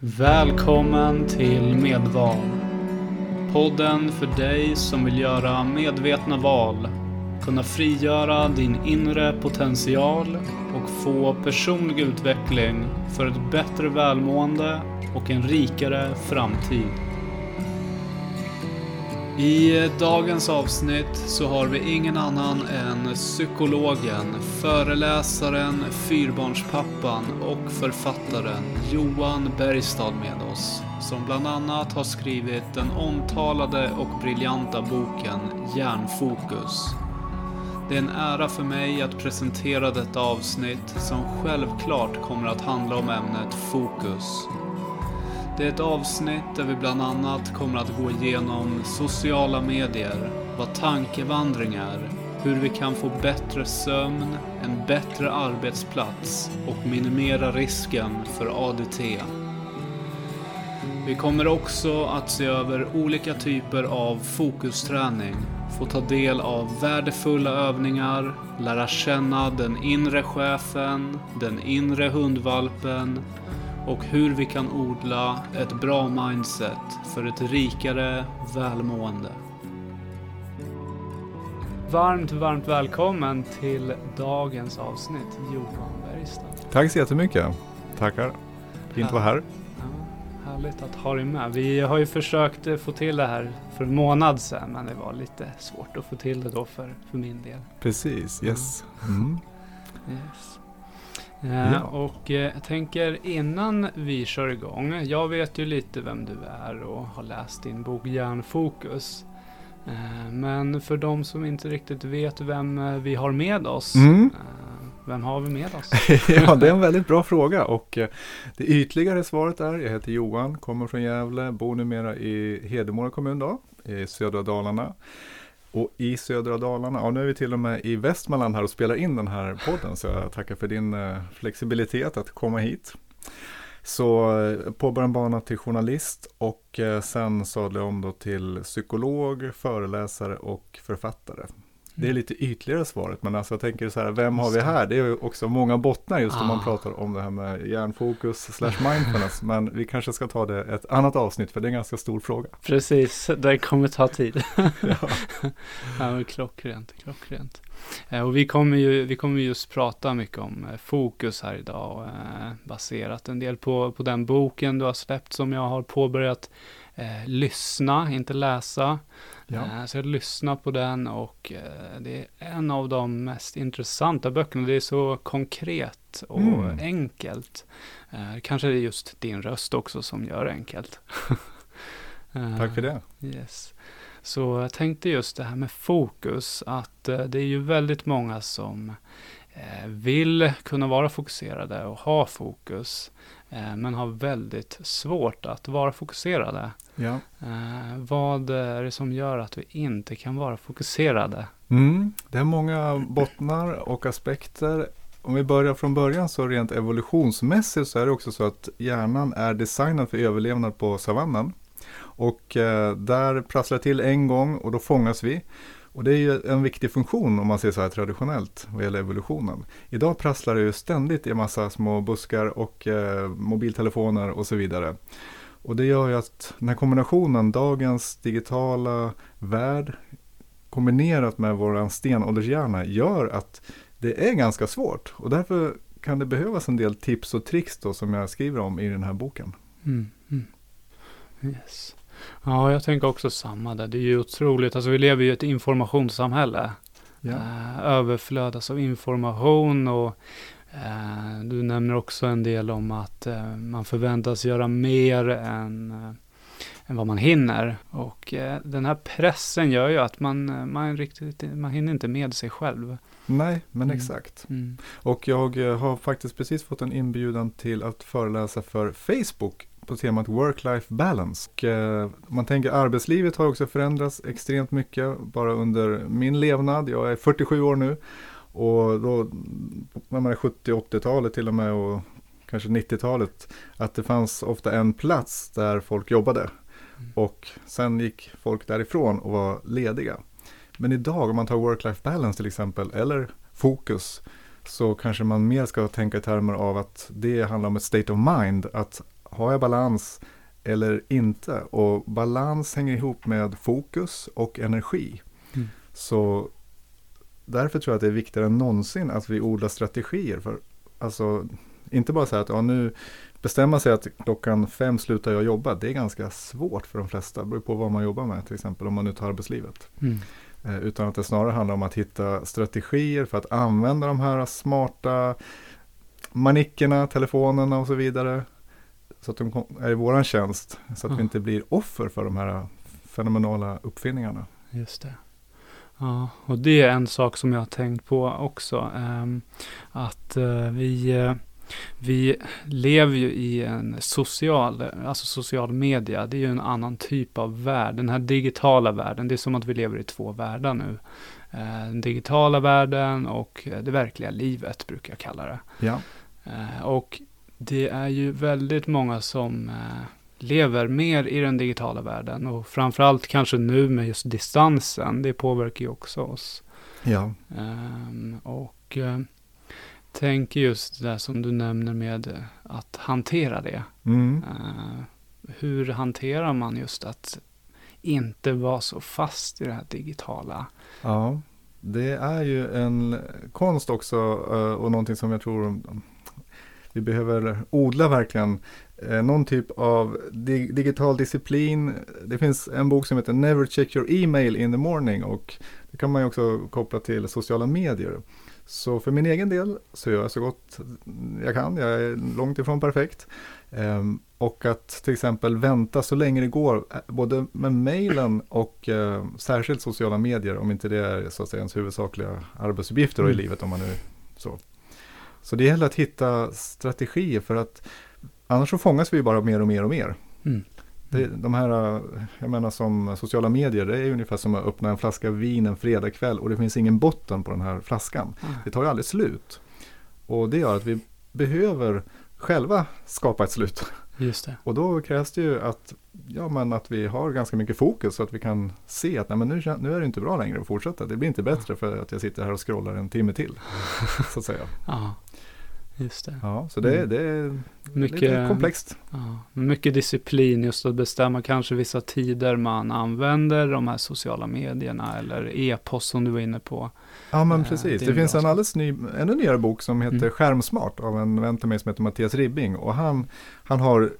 Välkommen till Medval. Podden för dig som vill göra medvetna val, kunna frigöra din inre potential och få personlig utveckling för ett bättre välmående och en rikare framtid. I dagens avsnitt så har vi ingen annan än psykologen, föreläsaren, fyrbarnspappan och författaren Johan Bergstad med oss. Som bland annat har skrivit den omtalade och briljanta boken Hjärnfokus. Det är en ära för mig att presentera detta avsnitt som självklart kommer att handla om ämnet fokus. Det är ett avsnitt där vi bland annat kommer att gå igenom sociala medier, vad tankevandring är, hur vi kan få bättre sömn, en bättre arbetsplats och minimera risken för ADT. Vi kommer också att se över olika typer av fokusträning, få ta del av värdefulla övningar, lära känna den inre chefen, den inre hundvalpen och hur vi kan odla ett bra mindset för ett rikare välmående. Varmt, varmt välkommen till dagens avsnitt, Johan Bergstad. Tack så jättemycket. Tackar. Fint att vara här. Ja, härligt att ha dig med. Vi har ju försökt få till det här för en månad sedan, men det var lite svårt att få till det då för, för min del. Precis, yes. Mm. yes. Eh, ja. Och eh, jag tänker innan vi kör igång. Jag vet ju lite vem du är och har läst din bok Hjärnfokus. Eh, men för de som inte riktigt vet vem vi har med oss. Mm. Vem har vi med oss? ja, det är en väldigt bra fråga och det ytligare svaret är jag heter Johan, kommer från Gävle, bor numera i Hedemora kommun då, i södra Dalarna. Och i södra Dalarna, ja nu är vi till och med i Västmanland här och spelar in den här podden så jag tackar för din eh, flexibilitet att komma hit. Så eh, påbörjade en bana till journalist och eh, sen sadlade jag om då till psykolog, föreläsare och författare. Det är lite ytligare svaret, men alltså jag tänker så här, vem har vi här? Det är ju också många bottnar just ah. om man pratar om det här med hjärnfokus slash mindfulness. men vi kanske ska ta det ett annat avsnitt, för det är en ganska stor fråga. Precis, det kommer ta tid. ja. ja, klockrent, klockrent. Eh, och vi kommer ju vi kommer just prata mycket om eh, fokus här idag, eh, baserat en del på, på den boken du har släppt som jag har påbörjat eh, lyssna, inte läsa. Ja. Eh, så jag lyssnar på den och eh, det är en av de mest intressanta böckerna. Det är så konkret och mm. enkelt. Eh, kanske det är just din röst också som gör det enkelt. Tack för det. Yes. Så jag tänkte just det här med fokus, att det är ju väldigt många som vill kunna vara fokuserade och ha fokus. Eh, men har väldigt svårt att vara fokuserade. Ja. Eh, vad är det som gör att vi inte kan vara fokuserade? Mm, det är många bottnar och aspekter. Om vi börjar från början så rent evolutionsmässigt så är det också så att hjärnan är designad för överlevnad på savannen. Och eh, där prasslar det till en gång och då fångas vi. Och det är ju en viktig funktion om man ser så här traditionellt vad gäller evolutionen. Idag prasslar det ju ständigt i massa små buskar och eh, mobiltelefoner och så vidare. Och det gör ju att den här kombinationen, dagens digitala värld kombinerat med vår stenåldershjärna gör att det är ganska svårt. Och därför kan det behövas en del tips och tricks då som jag skriver om i den här boken. Mm, mm. Yes. Ja, jag tänker också samma där. Det är ju otroligt. Alltså vi lever ju i ett informationssamhälle. Ja. Eh, överflödas av information och eh, du nämner också en del om att eh, man förväntas göra mer än, eh, än vad man hinner. Och eh, den här pressen gör ju att man, eh, man, riktigt, man hinner inte med sig själv. Nej, men mm. exakt. Mm. Och jag har faktiskt precis fått en inbjudan till att föreläsa för Facebook på temat work-life balance. Och, eh, man tänker arbetslivet har också förändrats extremt mycket bara under min levnad. Jag är 47 år nu och då, när man är 70-80-talet till och med och kanske 90-talet, att det fanns ofta en plats där folk jobbade. Mm. Och sen gick folk därifrån och var lediga. Men idag om man tar work-life balance till exempel, eller fokus, så kanske man mer ska tänka i termer av att det handlar om ett state of mind, att har jag balans eller inte? Och balans hänger ihop med fokus och energi. Mm. Så därför tror jag att det är viktigare än någonsin att vi odlar strategier. För alltså, inte bara säga att ja, nu bestämma sig att klockan fem slutar jag jobba. Det är ganska svårt för de flesta. Det beror på vad man jobbar med till exempel om man nu tar arbetslivet. Mm. Eh, utan att det snarare handlar om att hitta strategier för att använda de här smarta manickerna, telefonerna och så vidare. Så att de är i våran tjänst. Så att Ja. vi inte blir offer för de här fenomenala uppfinningarna. Just det. Ja, och det är en sak som jag har tänkt på också. ehm, att eh, vi, eh, vi lever ju i en social, alltså social media. Det är ju en annan typ av värld. Den här digitala världen, det är som att vi lever i två världar nu. Eh, den digitala världen och det verkliga livet brukar jag kalla det. Ja, och det är ju väldigt många som eh, lever mer i den digitala världen och framförallt kanske nu med just distansen. Det påverkar ju också oss. ja, Ehm, och eh, tänker just det som du nämner med att hantera det. mm. Eh, hur hanterar man just att inte vara så fast i det här digitala? ja. Det är ju en konst också eh, och någonting som jag tror vi behöver odla verkligen. Eh, Någon typ av di- digital disciplin. Det finns en bok som heter Never check your email in the morning och det kan man ju också koppla till sociala medier. Så för min egen del så gör jag så gott jag kan. Jag är långt ifrån perfekt. Ehm, och att till exempel vänta så länge det går, eh, både med mejlen och eh, särskilt sociala medier, om inte det är så att säga ens huvudsakliga arbetsuppgifter då i Mm. livet. Om man nu, så. Så det gäller att hitta strategier för att annars så fångas vi bara mer och mer och mer. Mm. Det, de här, jag menar som sociala medier, det är ungefär som att öppna en flaska vin en fredagkväll och det finns ingen botten på den här flaskan. Det tar ju aldrig slut. Och det gör att vi behöver själva skapa ett slut. Just det. Och då krävs det ju att, ja, men att vi har ganska mycket fokus så att vi kan se att nej, men nu, nu är det inte bra längre att fortsätta. Det blir inte bättre för att jag sitter här och scrollar en timme till. Så att säga. Ja, just det. Ja, så det, Mm. det är lite Mycket, komplext. Ja, mycket disciplin just att bestämma kanske vissa tider man använder de här sociala medierna eller e-post som du var inne på. Ja men Eh, precis. det Det, finns en alldeles ny, ännu nyare bok som heter Mm. Skärmsmart av en vän till mig som heter Mattias Ribbing. Och han, han har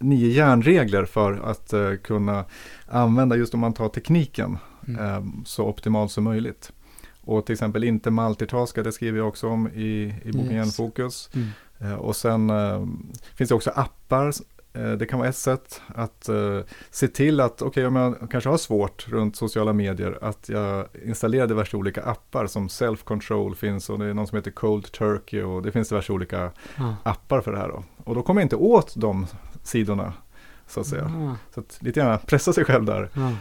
nio järnregler för att eh, kunna använda just om man tar tekniken Mm. eh, så optimalt som möjligt. Och till exempel inte multitaska, det skriver jag också om i, i boken Yes. Hjärnfokus. Mm. Eh, och sen eh, finns det också appar. Eh, det kan vara ett sätt att eh, se till att, okej om jag kanske har svårt runt sociala medier, att jag installerar diverse olika appar som self-control finns och det är någon som heter Cold Turkey och det finns diverse olika Ja. appar för det här då. Och då kommer jag inte åt de sidorna, så att säga. Ja. Så att lite grann pressa sig själv där. Ja.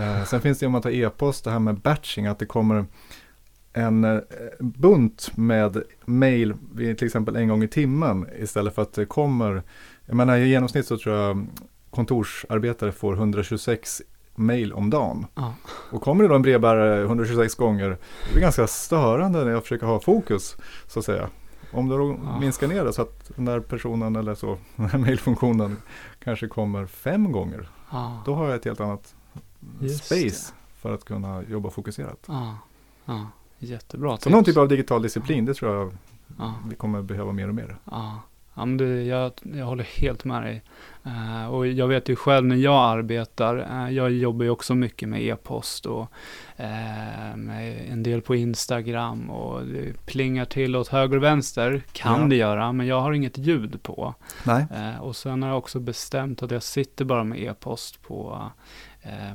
Eh, sen finns det om man tar e-post, det här med batching, att det kommer en eh, bunt med mail till exempel en gång i timmen istället för att det kommer, jag menar i genomsnitt så tror jag kontorsarbetare får 126 mail om dagen. Ja. Och kommer det då en brevbärare 126 gånger, det är ganska störande när jag försöker ha fokus, så att säga. Om du då Ja. minskar ner det så att den där personen eller så, den här mailfunktionen kanske kommer fem gånger, Ja. då har jag ett helt annat Just space för att kunna jobba fokuserat. Jättebra Så någon typ av digital disciplin, det tror jag Ja. vi kommer behöva mer och mer. Ja, ja men det, jag, jag håller helt med dig. Eh, och jag vet ju själv när jag arbetar, eh, jag jobbar ju också mycket med e-post och med en del på Instagram och det plingar till åt höger och vänster, kan Ja. det göra, men jag har inget ljud på. Och sen har jag också bestämt att jag sitter bara med e-post på,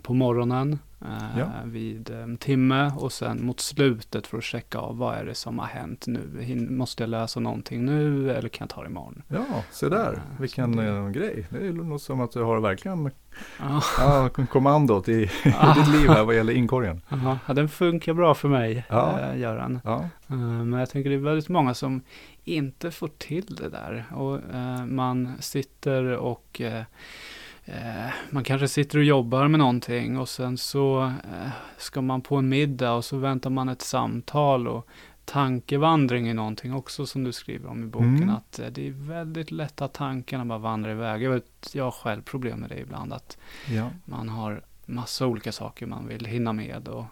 på morgonen eh, Ja. vid en timme och sen mot slutet för att checka av vad är det som har hänt nu. Måste jag läsa någonting nu eller kan jag ta det imorgon? Ja, se där, Ja, vilken det- eh, grej. Det är nog som att du har verkligen Ja, ja, kommandot i, i Ah. ditt liv här vad gäller inkorgen. aha. ja, den funkar bra för mig, Ja. eh, Göran. Ja, Eh, Men jag tänker det är väldigt många som inte får till det där. Och eh, man sitter och eh, eh, man kanske sitter och jobbar med någonting och sen så eh, ska man på en middag och så väntar man ett samtal och tankevandring är någonting också som du skriver om i boken. Mm. Att eh, det är väldigt lätt att tankarna bara vandrar iväg. Jag, vet, jag har själv problem med det ibland. Att Ja. man har massa olika saker man vill hinna med. Och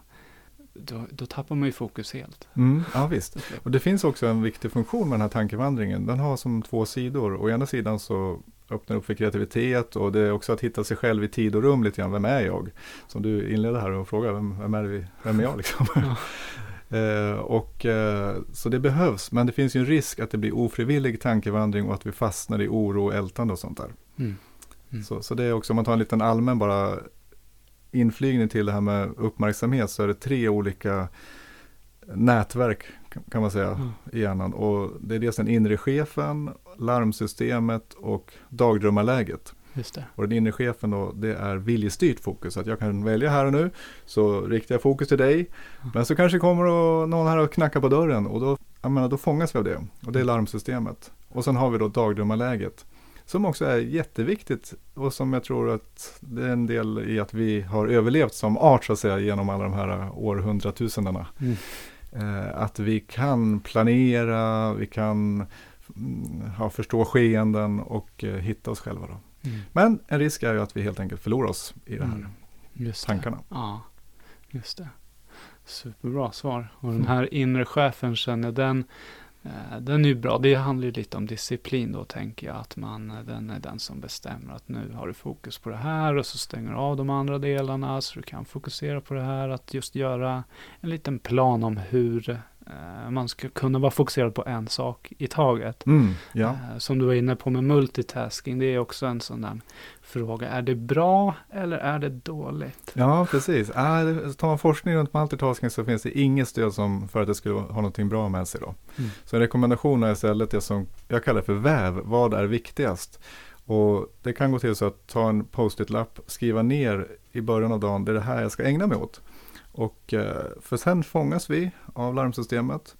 då, då tappar man ju fokus helt. Mm, ja visst. Och det finns också en viktig funktion med den här tankevandringen. Den har som två sidor. Å ena sidan så öppnar upp för kreativitet och det är också att hitta sig själv i tid och rum lite grann. Vem är jag? Som du inledde här och frågade, vem, vem, är, vi, vem är jag liksom? Ja. eh, och, eh, så det behövs, men det finns ju en risk att det blir ofrivillig tankevandring och att vi fastnar i oro och ältande och sånt där. Mm. Mm. Så, så det är också, om man tar en liten allmän bara inflygning till det här med uppmärksamhet så är det tre olika nätverk kan- man säga Mm. i hjärnan. Och det är dels den inre chefen, larmsystemet och dagdrömmarläget. Just det. Och den inre chefen då, det är viljestyrt fokus. Att jag kan välja här och nu, så riktar jag fokus till dig. Men så kanske kommer någon här och knackar på dörren och då, jag menar, då fångas vi av det. Och det är larmsystemet. Och sen har vi då dagdrömmarläget. Som också är jätteviktigt och som jag tror att det är en del i att vi har överlevt som art så att säga genom alla de här århundratusendena. Mm. Eh, att vi kan planera, vi kan ja, förstå skeenden och eh, hitta oss själva. Då. Mm. Men en risk är ju att vi helt enkelt förlorar oss i de här Mm. Just det. tankarna. Ja, just det. Superbra svar. Och den här inre chefen känner den, eh, den är ju bra. Det handlar ju lite om disciplin då tänker jag. Att man, den är den som bestämmer att nu har du fokus på det här och så stänger du av de andra delarna så du kan fokusera på det här. Att just göra en liten plan om hur man ska kunna vara fokuserad på en sak i taget. Mm, ja. Eh, Som du var inne på med multitasking, det är också en sån där fråga. Är det bra eller är det dåligt? ja, precis. Det- tar man forskning runt multitasking så finns det inget stöd som för att det skulle ha någonting bra med sig. Då. Mm. Så en rekommendation är istället det som jag kallar för väv. Vad är viktigast? Och det kan gå till så att ta en post-it-lapp, skriva ner i början av dagen, det är det här jag ska ägna mig åt. Och eh, för sen fångas vi av larmsystemet.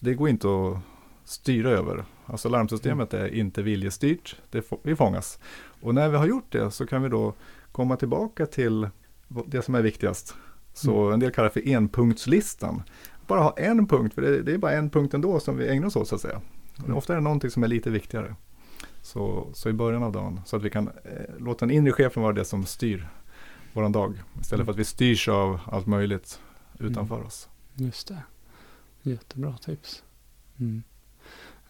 Det går inte att styra över. Alltså larmsystemet är inte viljestyrt, det få, vi fångas. Och när vi har gjort det så kan vi då komma tillbaka till det som är viktigast. Så Mm. en del kallar det för enpunktslistan. Bara ha en punkt, för det, det är bara en punkt ändå som vi ägnar oss åt så att säga. Mm. Ofta är det någonting som är lite viktigare. Så, så i början av dagen, så att vi kan eh, låta den inre chefen vara det som styr våran dag. Istället för att vi styrs av allt möjligt utanför Mm. oss. Just det. Jättebra tips. Mm.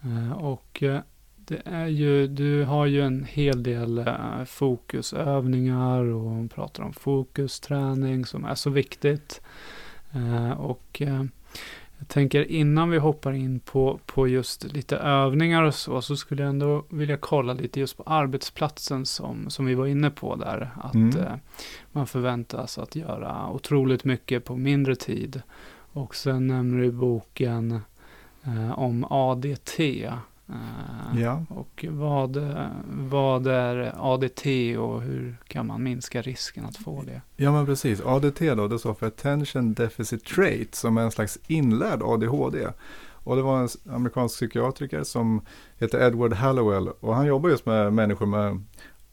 Eh, och eh, det är ju, du har ju en hel del eh, fokusövningar och pratar om fokusträning som är så viktigt. Och jag tänker innan vi hoppar in på, på just lite övningar och så, så skulle jag ändå vilja kolla lite just på arbetsplatsen som, som vi var inne på där. Att Mm. eh, man förväntas att göra otroligt mycket på mindre tid. Och sen nämner du i boken eh, om ADT. Eh, Ja. Och vad, vad är ADT och hur kan man minska risken att få det? ja, men precis. ADT då, det står för Attention Deficit Trait, som är en slags inlärd ADHD. Och det var en amerikansk psykiatriker som heter Edward Hallowell och han jobbar just med människor med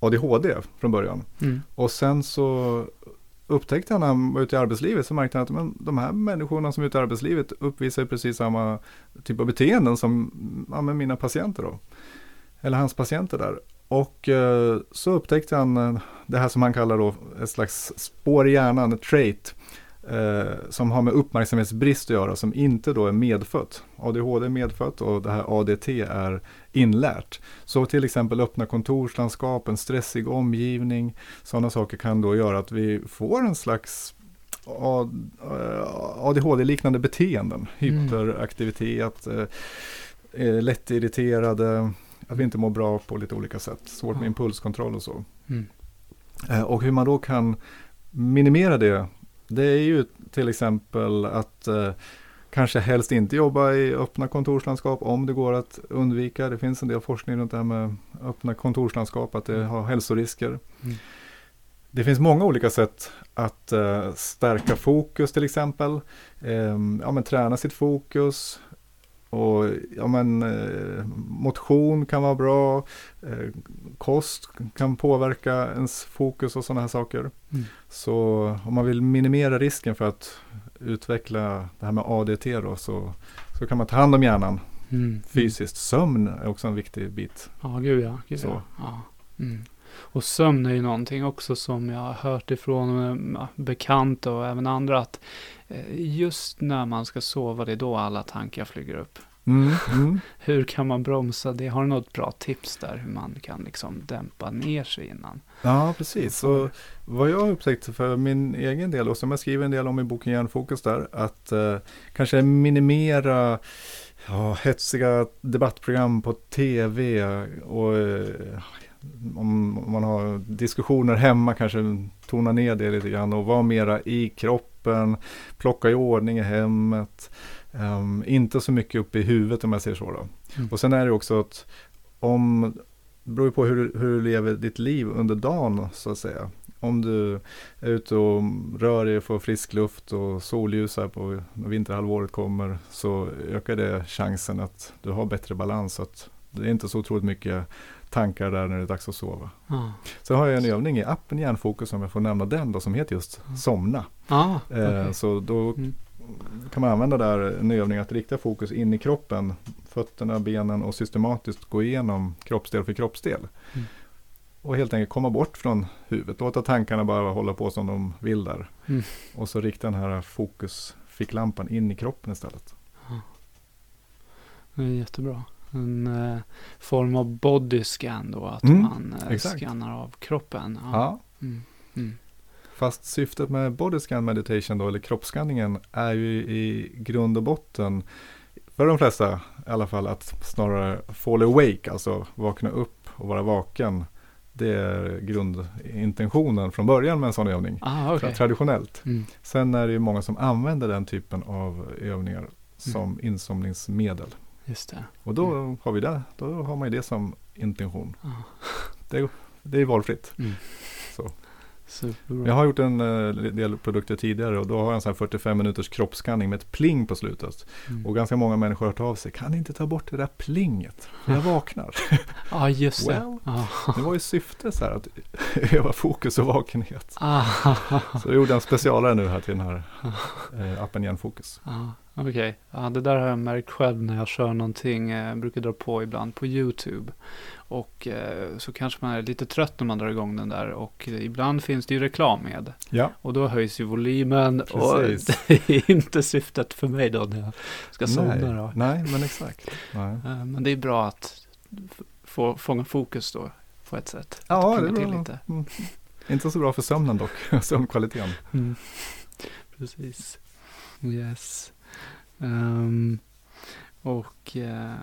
ADHD från början. Mm. Och sen så upptäckte han när han var ute i arbetslivet så märkte han att men, de här människorna som är ute i arbetslivet uppvisar precis samma typ av beteenden som ja, med mina patienter då. Eller hans patienter där. Och eh, så upptäckte han eh, det här som han kallar då ett slags spår i hjärnan, ett trait. Eh, som har med uppmärksamhetsbrist att göra som inte då är medfött. ADHD är medfött och det här ADT är inlärt. Så till exempel öppna kontorslandskap, en stressig omgivning, sådana saker kan då göra att vi får en slags A- eh, ADHD-liknande beteenden. Mm. Hyperaktivitet, eh, eh, lättirriterade, att vi inte mår bra på lite olika sätt. Svårt med Ja. impulskontroll och så. Mm. Eh, Och hur man då kan minimera det, det är ju till exempel att eh, kanske helst inte jobba i öppna kontorslandskap om det går att undvika. Det finns en del forskning runt det här med öppna kontorslandskap, att det har hälsorisker. Mm. Det finns många olika sätt att eh, stärka fokus till exempel. Ehm, ja, men träna sitt fokus. Och ja, men, eh, motion kan vara bra. Eh, kost kan påverka ens fokus och sådana här saker. Mm. Så om man vill minimera risken för att utveckla det här med ADT då, så, så kan man ta hand om hjärnan Mm. fysiskt. Sömn är också en viktig bit. Ja, gud ja. Gud Så. ja. Mm. Och sömn är ju någonting också som jag har hört ifrån eh, bekanta och även andra att just när man ska sova, det är då alla tankar flyger upp. Mm, mm. Hur kan man bromsa det? Har du något bra tips där hur man kan liksom dämpa ner sig innan? Ja, precis. Så vad jag har upptäckt för min egen del och som jag skriver en del om i boken Hjärnfokus där, att eh, kanske minimera ja, hetsiga debattprogram på tv och eh, om man har diskussioner hemma kanske tona ner det lite grann och vara mera i kroppen, plocka i ordning i hemmet. Ehm, inte så mycket upp i huvudet om jag säger så då. Mm. Och sen är det också att om, det beror på hur, hur du lever ditt liv under dagen så att säga. Om du är ute och rör dig och får frisk luft och solljus här på när vinterhalvåret kommer så ökar det chansen att du har bättre balans. Så att det är inte så otroligt mycket tankar där när det är dags att sova. Ja, Sen har jag en övning i appen Hjärnfokus om jag får nämna den då som heter just somna. Ah, Eh, okej. Så då Mm. kan man använda där en övning att rikta fokus in i kroppen, fötterna, benen och systematiskt gå igenom kroppsdel för kroppsdel. Mm. Och helt enkelt komma bort från huvudet, låta tankarna bara hålla på som de vill där. Mm. Och så rikta den här fokusficklampan in i kroppen istället. Det är jättebra. En eh, form av body scan då, att Mm, man eh, scannar av kroppen. Ja. Mm. Mm. Fast syftet med body scan meditation då, eller kroppsskanningen, är ju i grund och botten, för de flesta i alla fall, att snarare fall awake, alltså vakna upp och vara vaken. Det är grundintentionen från början med en sån övning, Ah, okej. traditionellt. Mm. Sen är det ju många som använder den typen av övningar som insomningsmedel. Just det. Och då har vi det, då har man ju det som intention. Ah. Det, det är valfritt. Mm. Så. Superbra. Jag har gjort en eh, del produkter tidigare och då har jag en sån här 45 minuters kroppsskanning med ett pling på slutet. Mm. Och ganska många människor har hört av sig. Kan ni inte ta bort det där plinget? Jag vaknar. Ja, just det. Well. Ah. Det var ju syftet så här att öva fokus och vakenhet. Ah. Så jag gjorde en specialare nu här till den här eh, appen Hjärnfokus. Ah, Okej, ja, det där har jag märkt själv när jag kör någonting. eh, Jag brukar dra på ibland på YouTube. Och eh, så kanske man är lite trött när man drar igång den där. Och ibland finns det ju reklam med. Ja, Och då höjs ju volymen. Precis. Och det är inte syftet för mig då när jag ska somna. nej, Då. nej, men exakt. Nej. Eh, Men det är bra att få fånga fokus då på ett sätt. Ja, det är till bra. lite. Mm. Inte så bra för sömnen dock, sömnkvaliteten. Mm. Precis. Yes. Ehm, och eh,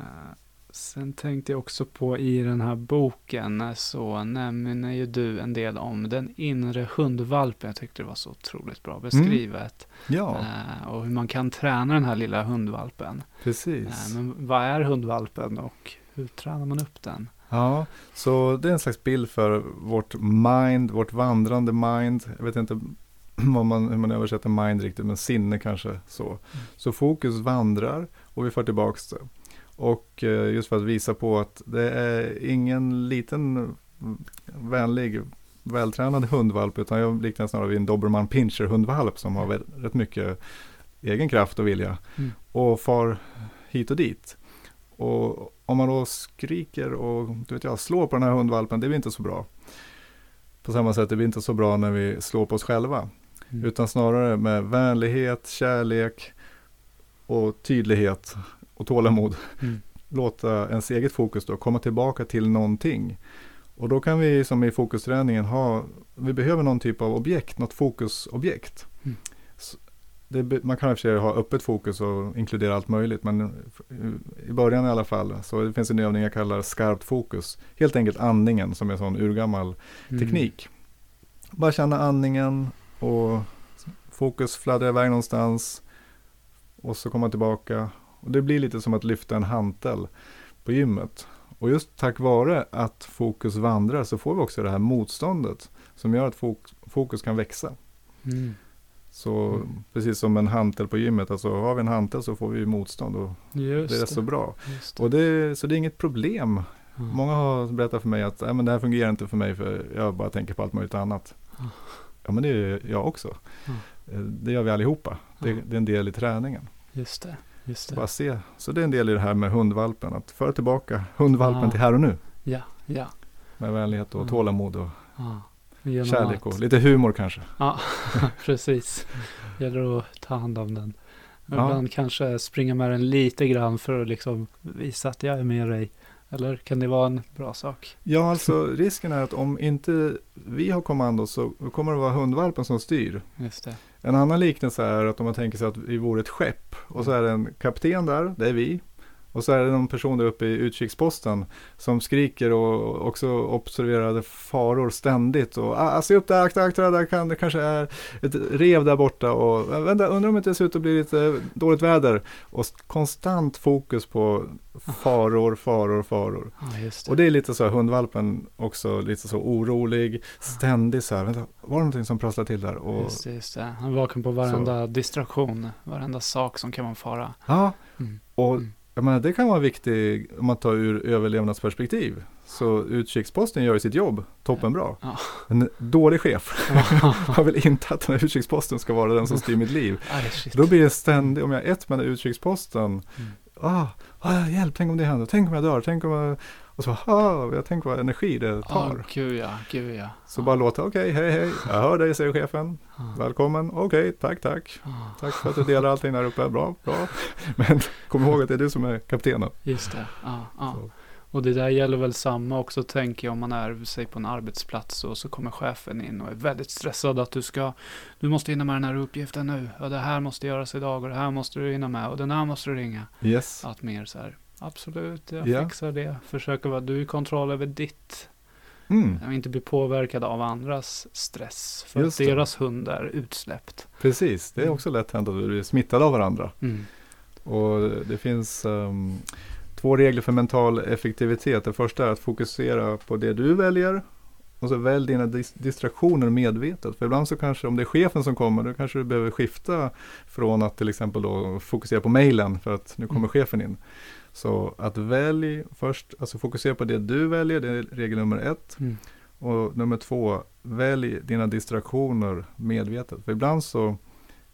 sen tänkte jag också på i den här boken eh, så nämner ju du en del om den inre hundvalpen. Jag tyckte det var så otroligt bra beskrivet. Ja, Eh, och hur man kan träna den här lilla hundvalpen. precis. Eh, men vad är hundvalpen och hur tränar man upp den? Ja, så det är en slags bild för vårt mind, vårt vandrande mind. Jag vet inte vad man, hur man översätter mind riktigt, men sinne kanske så. Så fokus vandrar och vi får tillbaks det. Och eh, just för att visa på att det är ingen liten vänlig, vältränad hundvalp, utan jag liknar snarare vid en dobermann pinscher hundvalp som har rätt mycket egen kraft och vilja Mm. och far hit och dit. Och om man då skriker och du vet jag, slår på den här hundvalpen, det blir inte så bra. På samma sätt, det blir inte så bra när vi slår på oss själva. Mm. Utan snarare med vänlighet, kärlek och tydlighet och tålamod. Mm. Låta ens eget fokus då komma tillbaka till någonting. Och då kan vi som i fokusträningen ha, vi behöver någon typ av objekt, något fokusobjekt. Mm. Det, man kan i och för sig ha öppet fokus och inkludera allt möjligt, men i början i alla fall, så det finns en övning jag kallar skarpt fokus. Helt enkelt andningen som är en sån urgammal Mm. teknik. Bara känna andningen och fokus fladdrar iväg någonstans och så komma tillbaka. Och det blir lite som att lyfta en hantel på gymmet. Och just tack vare att fokus vandrar så får vi också det här motståndet som gör att fok- fokus kan växa. Mm. Så Mm. precis som en hantel på gymmet, alltså har vi en hantel så får vi motstånd och Just det är så bra. Det. Och det, så det är inget problem Ja. Många har berättat för mig att Nej, men det här fungerar inte för mig för jag bara tänker på allt möjligt annat. Ja. Men det är jag också. Eh, Det gör vi allihopa. Det, Ja. det är en del i träningen. Just det. Just det. Bara se. Så det är en del i det här med hundvalpen, att föra tillbaka hundvalpen Ah. till här och nu. Ja, ja. Med vänlighet och Mm. tålamod och. Genom kärlek att- och lite humor kanske. Ja, precis. Gäller att ta hand om den. Och Ja. Ibland kanske springa med den lite grann för att liksom visa att jag är med dig. Eller kan det vara en bra sak? Ja, alltså risken är att om inte vi har kommando så kommer det vara hundvalpen som styr. Just det. En annan liknelse är att om man tänker sig att vi vore ett skepp och så är det en kapten där, det är vi. Och så är det någon person där uppe i utkiksposten som skriker och också observerade faror ständigt. Och ah, se upp där, akta, akta, där kan, det kanske är ett rev där borta. Och ah, vänta, undrar om det inte ser ut att bli lite dåligt väder. Och konstant fokus på faror, faror, faror. Ja, det. Och det är lite så här, hundvalpen också lite så orolig, ständigt så här, vänta, var det någonting som prasslade till där? Och, Just just det. Han är vaken på varenda distraktion, varenda sak som kan vara en fara. ja, Mm. och Mm. Jag menar, det kan vara viktigt om man tar ur överlevnadsperspektiv. Så utkiksposten gör ju sitt jobb toppenbra. Ja. En dålig chef har väl inte att den här utkiksposten ska vara den som styr mitt liv. Då blir det ständigt, om jag är ett med den här utkiksposten, Mm. ah, ah, hjälp, tänk om det händer, tänk om jag dör, tänk om jag... Och så, ah, jag tänker vad energi det tar. gud ja, gud ja. Så bara låta, okej, hej, hej, jag hör dig, säger chefen. Välkommen, okej, tack, tack. Ja. Tack för att du delar allting där uppe, bra, bra. Men kom ihåg att det är du som är kaptenen. Just det. Ja, ja. Och det där gäller väl samma också tänker jag om man är, säg på en arbetsplats och så kommer chefen in och är väldigt stressad att du ska, du måste hinna med den här uppgiften nu. Och det här måste göras idag och det här måste du hinna med och den här måste du ringa. Yes, Att mer så här, absolut, jag Ja. fixar det. Försöker vara du i kontroll över ditt. mm, inte bli påverkad av andras stress. För Just att det. deras hund är utsläppt. precis. Det är också lätt hänt att vi blir smittade av varandra. Mm. Och det finns ehm, två regler för mental effektivitet. Det första är att fokusera på det du väljer. Och så välj dina dis- distraktioner medvetet. För ibland så kanske, om det är chefen som kommer, då kanske du behöver skifta från att till exempel då fokusera på mejlen för att nu kommer Mm. chefen in. Så att välj först, alltså fokusera på det du väljer, det är regel nummer ett. Mm. Och nummer två, välj dina distraktioner medvetet. För ibland så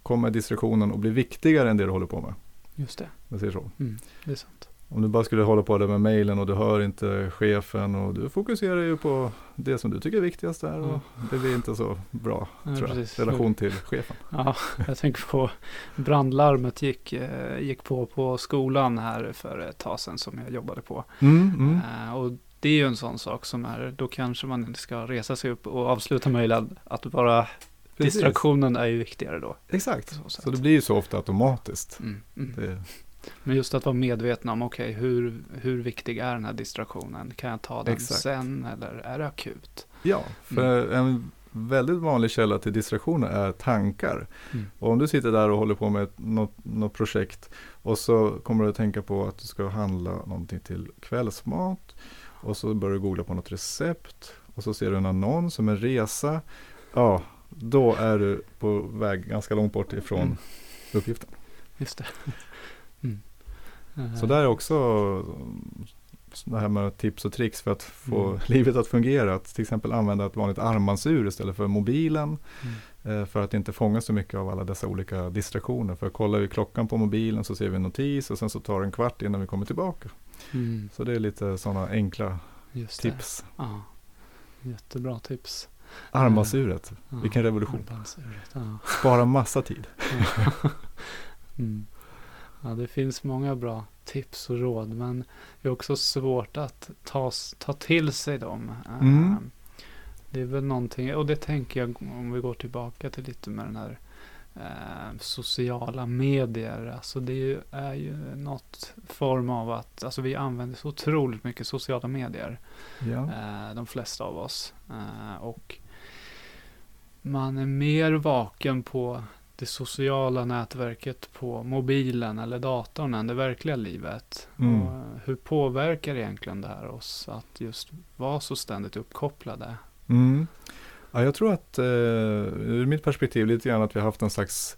kommer distraktionen att bli viktigare än det du håller på med. Just det. Jag säger så. Mm. Det är sant. Om du bara skulle hålla på där med mejlen och du hör inte chefen och du fokuserar ju på det som du tycker är viktigast där och det blir inte så bra Ja, tror jag, relation till chefen. Ja, jag tänker på brandlarmet gick, eh, gick på på skolan här för ett tag sedan som jag jobbade på. Mm, mm. Eh, och det är ju en sån sak som är, då kanske man inte ska resa sig upp och avsluta mejlen. Att Precis. distraktionen är ju viktigare då. Exakt, Så så det blir ju så ofta automatiskt. Mm, mm. Det, Men just att vara medveten om, okej, hur, hur viktig är den här distraktionen? Kan jag ta den Exakt. sen eller är det akut? ja, för Mm. en väldigt vanlig källa till distraktioner är tankar. Mm. Och om du sitter där och håller på med något, något projekt och så kommer du att tänka på att du ska handla någonting till kvällsmat och så börjar du googla på något recept och så ser du en annons om en resa. Ja, då är du på väg ganska långt bort ifrån Mm. uppgiften. Just det. Mm. Eh, Så där är också mm, det här med tips och tricks för att få Mm. livet att fungera. Att till exempel använda ett vanligt armbandsur istället för mobilen. Mm. Eh, För att inte fånga så mycket av alla dessa olika distraktioner. För kollar vi klockan på mobilen så ser vi en notis och sen så tar det en kvart innan vi kommer tillbaka. Mm. Så det är lite sådana enkla tips. Ja. Jättebra tips. Armbandsuret, Ja. vilken revolution. Armbandsuret, Ja. Spara massa tid. Ja, det finns många bra tips och råd, men det är också svårt att ta, ta till sig dem. Eh, Mm. Det är väl någonting, och det tänker jag om vi går tillbaka till lite med den här eh, sociala medier. Alltså det är ju, är ju något form av att, alltså vi använder så otroligt mycket sociala medier. Ja. Eh, de flesta av oss. Eh, och man är mer vaken på det sociala nätverket på mobilen eller datorn än det verkliga livet. Mm. Och hur påverkar egentligen det här oss att just vara så ständigt uppkopplade? Mm. Ja, jag tror att eh, ur mitt perspektiv lite grann att vi har haft en slags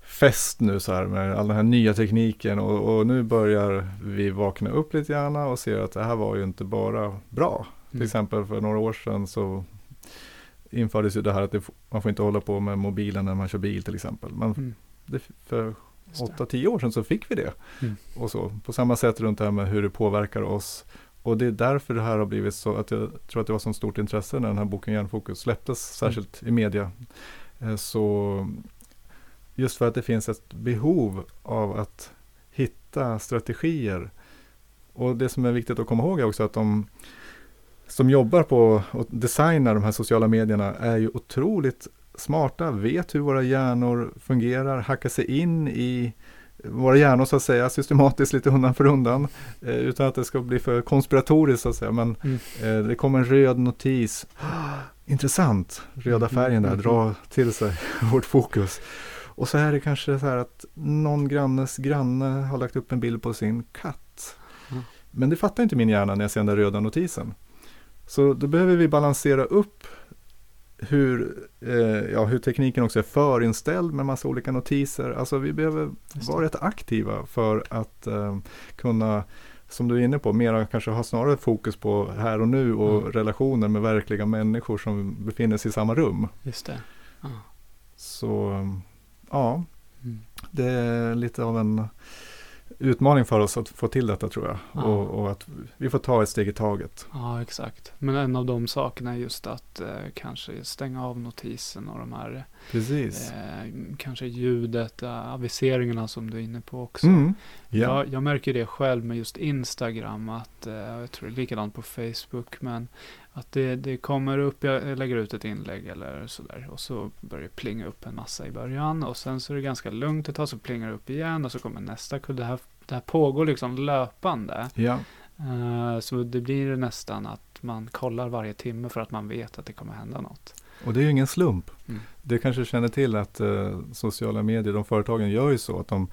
fest nu så här med all den här nya tekniken och, och nu börjar vi vakna upp lite grann och ser att det här var ju inte bara bra. Till Mm. exempel för några år sedan så infördes ju det här att det, man får inte hålla på med mobilen när man kör bil till exempel. Men Mm. det, för 8-10 år sedan så fick vi det. Mm. Och så, på samma sätt runt det här med hur det påverkar oss. Och det är därför det här har blivit så att jag tror att det var så stort intresse när den här boken Hjärnfokus släpptes, särskilt i media. Eh, Så just för att det finns ett behov av att hitta strategier. Och det som är viktigt att komma ihåg är också att de som jobbar på och designar de här sociala medierna är ju otroligt smarta, vet hur våra hjärnor fungerar, hackar sig in i våra hjärnor så att säga systematiskt lite undan för undan. Eh, utan att det ska bli för konspiratoriskt så att säga. Men Mm. eh, det kommer en röd notis. Intressant, röda färgen där, Mm, dra till sig vårt fokus. Och så är det kanske så här att någon grannes granne har lagt upp en bild på sin katt. Mm. Men det fattar inte min hjärna när jag ser den där röda notisen. Så då behöver vi balansera upp hur, eh, ja, hur tekniken också är förinställd med massa olika notiser. Alltså vi behöver vara rätt aktiva för att eh, kunna, som du är inne på, mera kanske ha snarare fokus på här och nu och Mm. relationer med verkliga människor som befinner sig i samma rum. Just det. Ja. Så ja, Mm. det är lite av en utmaning för oss att få till detta tror jag. Ja. Och, och att vi får ta ett steg i taget. Ja, exakt. Men en av de sakerna är just att eh, kanske stänga av notisen och de här Precis. eh, kanske ljudet, eh, aviseringarna som du är inne på också. Mm. Ja. Jag, jag märker det själv med just Instagram, att eh, jag tror det är likadant på Facebook, men att det, det kommer upp, jag lägger ut ett inlägg eller sådär och så börjar det plinga upp en massa i början och sen så är det ganska lugnt ett tag så plingar det upp igen och så kommer nästa kull. Det här, det här pågår liksom löpande. ja. Eh, så det blir nästan att man kollar varje timme för att man vet att det kommer hända något. Och det är ju ingen slump. Mm. Det kanske känner till att eh, sociala medier, de företagen gör ju så att de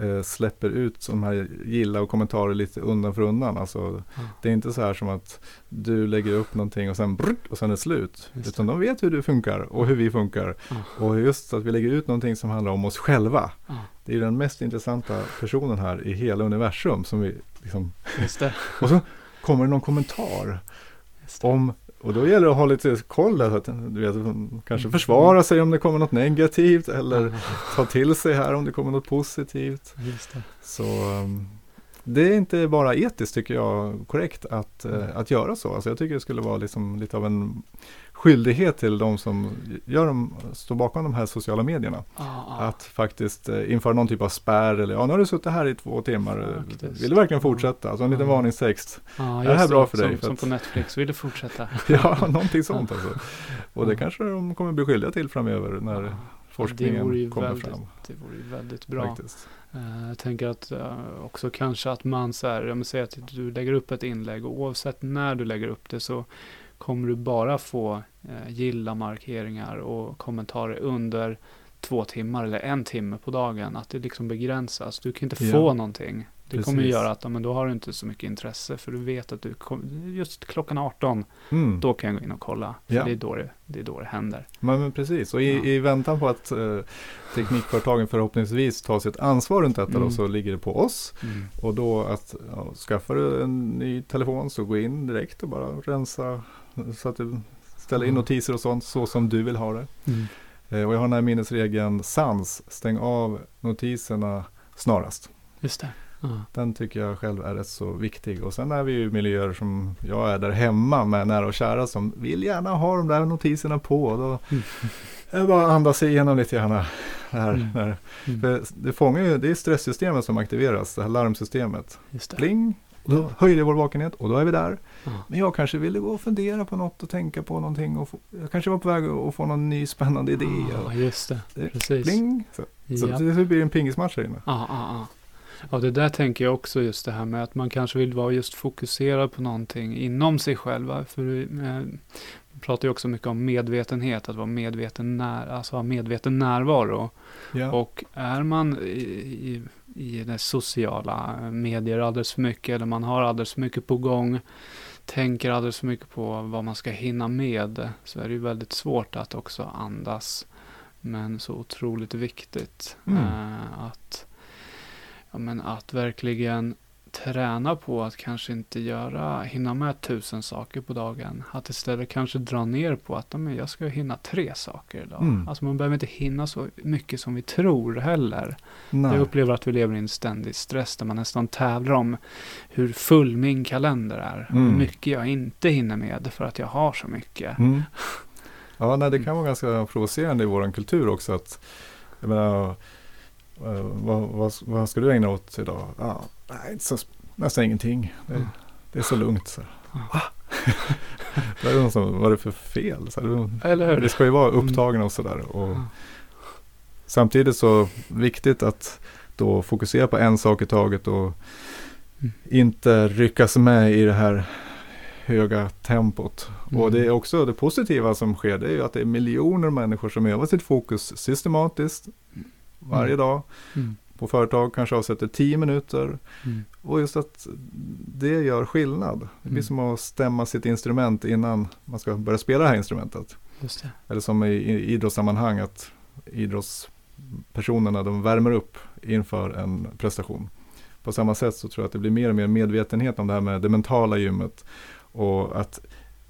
eh, släpper ut de här gilla och kommentarer lite undan för undan. Alltså, Det är inte så här som att du lägger upp någonting och sen brrrt, och sen är det slut. Just Utan de vet hur du funkar och hur vi funkar. Ja. Och just att vi lägger ut någonting som handlar om oss själva. Ja. Det är den mest intressanta personen här i hela universum. Som vi liksom, Just det. och så kommer det någon kommentar det. om och då gäller det att ha lite koll där, så att du vet, kanske Mm. försvara sig om det kommer något negativt eller ta till sig här om det kommer något positivt. Så um, det är inte bara etiskt tycker jag korrekt att, Mm. att göra så. Alltså jag tycker det skulle vara liksom lite av en skyldighet till de som gör de, står bakom de här sociala medierna. Ja, ja. Att faktiskt eh, införa någon typ av spärr eller ja, nu har du suttit här i två timmar. Faktiskt. Vill du verkligen fortsätta? Alltså en liten Ja. varningstext. Är det här bra för som, dig? För Som på Netflix, vill du fortsätta? Ja, någonting sånt alltså. Och det kanske de kommer bli skyldiga till framöver när forskningen ju kommer väldigt, fram. det vore ju väldigt bra. Faktiskt. Eh, Jag tänker att eh, också kanske att man så här, jag säger att du lägger upp ett inlägg och oavsett när du lägger upp det så kommer du bara få eh, gilla markeringar och kommentarer under två timmar eller en timme på dagen. Att det liksom begränsas. Du kan inte Ja. få någonting. Det kommer Precis. göra att men då har du inte så mycket intresse för du vet att du kom, just klockan 18 Mm. då kan jag gå in och kolla. För Ja. det, är då det, det är då det händer. Men, men precis, och i, Ja. i väntan på att eh, teknikföretagen förhoppningsvis tar sitt ansvar runt detta Mm. då, så ligger det på oss. Och då att ja, skaffar du en ny telefon så gå in direkt och bara rensa så att du ställer in Mm. notiser och sånt så som du vill ha det. Mm. Eh, och jag har den här minnesregeln SANS, stäng av notiserna snarast. Just det. Ja. Den tycker jag själv är rätt så viktig. Och sen är vi ju miljöer som jag är där hemma med nära och kära som vill gärna ha de där notiserna på. Då Mm. det bara andas igenom lite grann. Här, Mm. där. Mm. För det fångar ju, det är stresssystemet som aktiveras, det här larmsystemet. Just det. Pling, och då höjer det vår vakenhet och då är vi där. Ja. Men jag kanske ville gå och fundera på något och tänka på någonting. Och få, jag kanske var på väg att få någon ny spännande idé. Ja, just det. Precis. Pling, så, så Ja. det blir en pingismatch här inne. Ja, ja. Det där tänker jag också just det här med att man kanske vill vara just fokuserad på någonting inom sig själv. För eh, man pratar ju också mycket om medvetenhet, att vara medveten, när, alltså ha medveten närvaro. Ja. Och är man i, i, i det sociala medier alldeles för mycket, eller man har alldeles för mycket på gång, tänker alldeles för mycket på vad man ska hinna med, så är det ju väldigt svårt att också andas. Men så otroligt viktigt Mm. eh, att, ja, men att verkligen träna på att kanske inte göra, hinna med tusen saker på dagen. Att istället kanske dra ner på att men jag ska hinna tre saker idag. Mm. Alltså man behöver inte hinna så mycket som vi tror heller. Nej. Jag upplever att vi lever i en ständig stress där man nästan tävlar om hur full min kalender är. Mm. Hur mycket jag inte hinner med för att jag har så mycket. Mm. Ja, nej, det kan vara ganska provocerande i vår kultur också. Att, jag menar, eh, vad, vad, vad ska du ägna åt idag? Ja, nej, så, nästan ingenting. Det, Mm. det är så lugnt. Så. Ja. Va? det är någon som, vad är det för fel? Så här, Eller hur? det ska ju vara upptagna och sådär. Och. Samtidigt så viktigt att då fokusera på en sak i taget och Mm. inte ryckas med i det här höga tempot. Mm. Och det är också det positiva som sker, det är ju att det är miljoner människor som övar sitt fokus systematiskt varje Mm. dag. Mm. På företag kanske avsätter 10 minuter. Mm. Och just att det gör skillnad. Det blir som att stämma sitt instrument innan man ska börja spela det här instrumentet. Det. Eller som i, i idrottssammanhang att idrottspersonerna de värmer upp inför en prestation. På samma sätt så tror jag att det blir mer och mer medvetenhet om det här med det mentala gymmet. Och att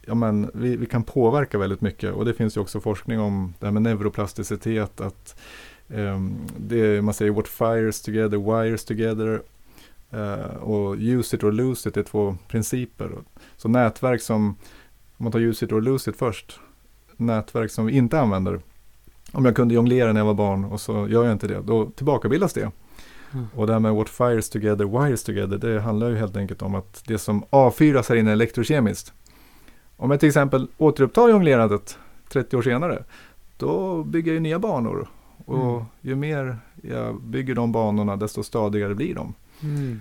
ja, men, vi, vi kan påverka väldigt mycket. Och det finns ju också forskning om det här med neuroplasticitet. Att ehm, det, man säger what fires together wires together. Eh, och use it or lose it är två principer. Så nätverk som, om man tar use it or lose it först. Nätverk som vi inte använder. Om jag kunde jonglera när jag var barn och så gör jag inte det. Då tillbakabildas det. Mm. Och det här med what fires together wires together. Det handlar ju helt enkelt om att det som avfyras här inne elektrokemiskt. Om jag till exempel återupptar jonglerandet 30 år senare. Då bygger jag ju nya banor. Och Mm. ju mer jag bygger de banorna desto stadigare blir de. Mm.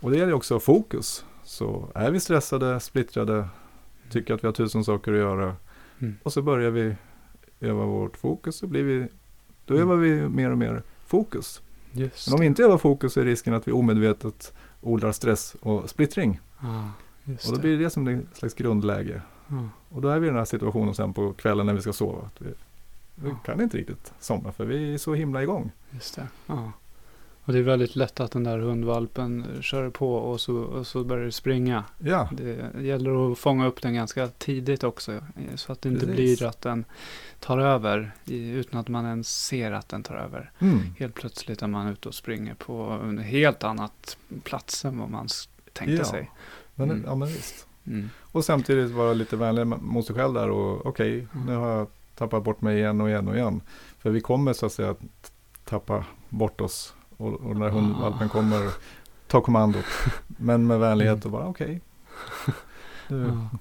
Och det gäller också fokus. Så är vi stressade, splittrade, tycker att vi har tusen saker att göra. Mm. Och så börjar vi öva vårt fokus. Så blir vi, då Mm. övar vi mer och mer fokus. Just Men om vi inte övar fokus är risken att vi omedvetet odlar stress och splittring. Just Och då blir det som ett slags grundläge. Ja. Och då är vi i den här situationen sen på kvällen när vi ska sova. Att vi, vi kan inte riktigt somna för vi är så himla igång. Just det. Ja. Och det är väldigt lätt att den där hundvalpen kör på och så, och så börjar det springa. Ja, Det gäller att fånga upp den ganska tidigt också. Så att det inte Precis. blir att den tar över utan att man ens ser att den tar över. mm. Helt plötsligt är man ute och springer på en helt annat plats än vad man tänkte Ja. sig. Men, Mm. ja men visst. Mm. Och samtidigt vara lite vänlig mot sig själv där och okej, Mm. nu har jag tappat bort mig igen och igen och igen. För vi kommer så att säga tappa bort oss och, och när hundvalpen Ah. kommer ta kommandot. Men med vänlighet och bara okej, nu Ja.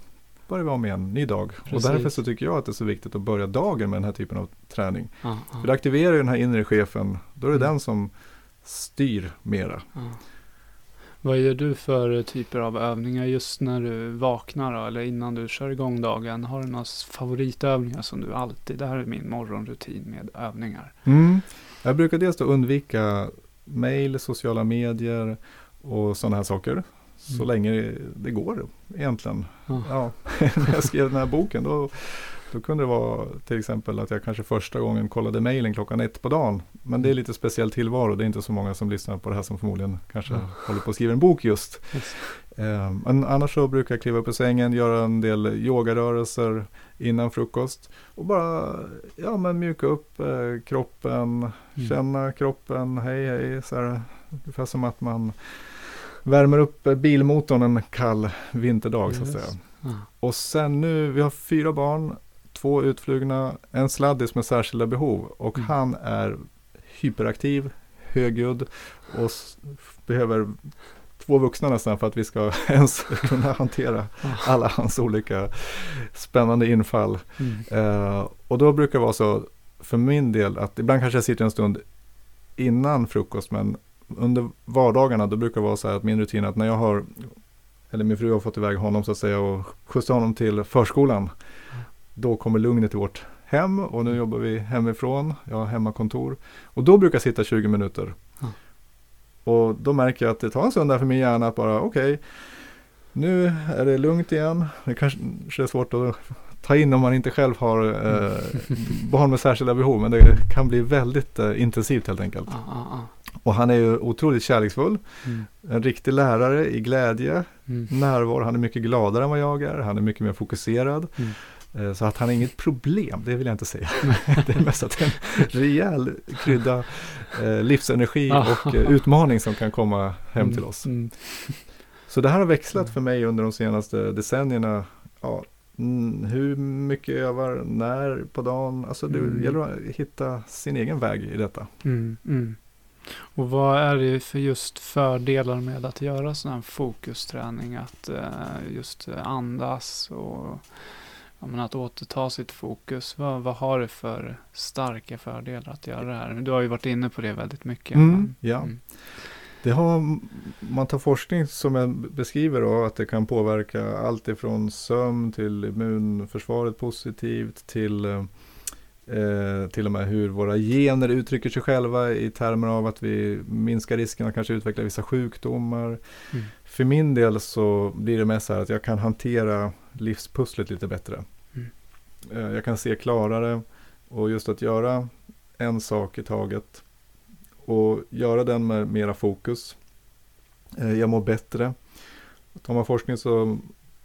börjar vi om igen, ny dag. Precis. Och därför så tycker jag att det är så viktigt att börja dagen med den här typen av träning. Ja, För det aktiverar ju den här inre chefen, då är det Mm. den som styr mera. Vad gör du för typer av övningar just när du vaknar då, eller innan du kör igång dagen? Har du några favoritövningar som du alltid, det här är min morgonrutin med övningar. Mm. Jag brukar dels då undvika mail, sociala medier och sådana här saker. Så Mm. länge det går egentligen. Ja. Ja. När jag skrev den här boken då, då kunde det vara till exempel att jag kanske första gången kollade mailen klockan ett på dagen. Men det är lite speciell tillvaro. Det är inte så många som lyssnar på det här som förmodligen kanske Mm. håller på att skriva en bok just. Just. Eh, Men annars så brukar jag kliva upp ur sängen, göra en del yogarörelser innan frukost. Och bara ja, men mjuka upp eh, kroppen, Mm. känna kroppen, hej hej. Så här, ungefär som att man värmer upp eh, bilmotorn en kall vinterdag så att Yes. säga. Ja. Och sen nu, vi har fyra barn, två utflugna, en sladdis med särskilda behov. Och Mm. han är hyperaktiv, högljudd och behöver två vuxna nästan för att vi ska ens kunna hantera alla hans olika spännande infall. Mm. Eh, och då brukar det vara så för min del att ibland kanske jag sitter en stund innan frukost men under vardagarna då brukar det vara så här att min rutin är att när jag har eller min fru har fått iväg honom så att säga och skjutsat honom till förskolan. Då kommer lugnet i vårt hem och nu jobbar vi hemifrån. Jag har hemmakontor. Och då brukar jag sitta 20 minuter. Ja. Och då märker jag att det tar en stund där för min hjärna att bara okej. nu är det lugnt igen. Det kanske är svårt att ta in om man inte själv har eh, barn med särskilda behov. Men det kan bli väldigt eh, intensivt helt enkelt. Ah, ah, ah. Och han är ju otroligt kärleksfull. Mm. En riktig lärare i glädje, Mm. närvaro. Han är mycket gladare än vad jag är. Han är mycket mer fokuserad. Mm. Eh, Så att han är inget problem, det vill jag inte säga. det är mest att det är en rejäl krydda eh, livsenergi och eh, utmaning som kan komma hem till oss. Mm. Så det här har växlat för mig under de senaste decennierna. Ja, mm, hur mycket jag övar, när på dagen. Alltså det Mm. gäller att hitta sin egen väg i detta. Mm. Mm. Och vad är det för just fördelar med att göra sån här fokusträning? Att just andas och men att återta sitt fokus. Vad, vad har det för starka fördelar att göra det här? Du har ju varit inne på det väldigt mycket. Mm, men- ja. Mm. Det har, man tar forskning som jag beskriver då, att det kan påverka allt ifrån sömn till immunförsvaret positivt till eh, till och med hur våra gener uttrycker sig själva i termer av att vi minskar risken att kanske utveckla vissa sjukdomar. Mm. För min del så blir det mest så här att jag kan hantera livspusslet lite bättre. Mm. Eh, jag kan se klarare och just att göra en sak i taget och göra den med mera fokus. Eh, Jag mår bättre. Tar man forskning så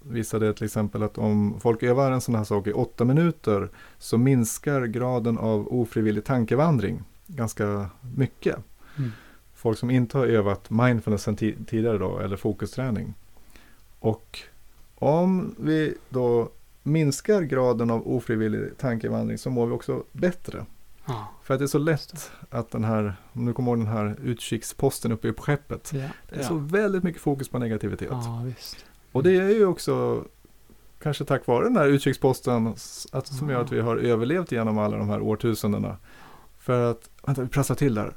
visar det till exempel att om folk övar en sån här sak i åtta minuter så minskar graden av ofrivillig tankevandring ganska mycket. Mm. Folk som inte har övat mindfulness sedan ti- tidigare då, eller fokusträning. Och om vi då minskar graden av ofrivillig tankevandring så mår vi också bättre. Ja. För att det är så lätt att den här, om du kommer ihåg den här utkiksposten uppe på skeppet. Ja. Det är ja. så väldigt mycket fokus på negativitet. Och det är ju också kanske tack vare den här utkiksposten att, som gör att vi har överlevt genom alla de här årtusendena. För att, vänta vi prassar till där.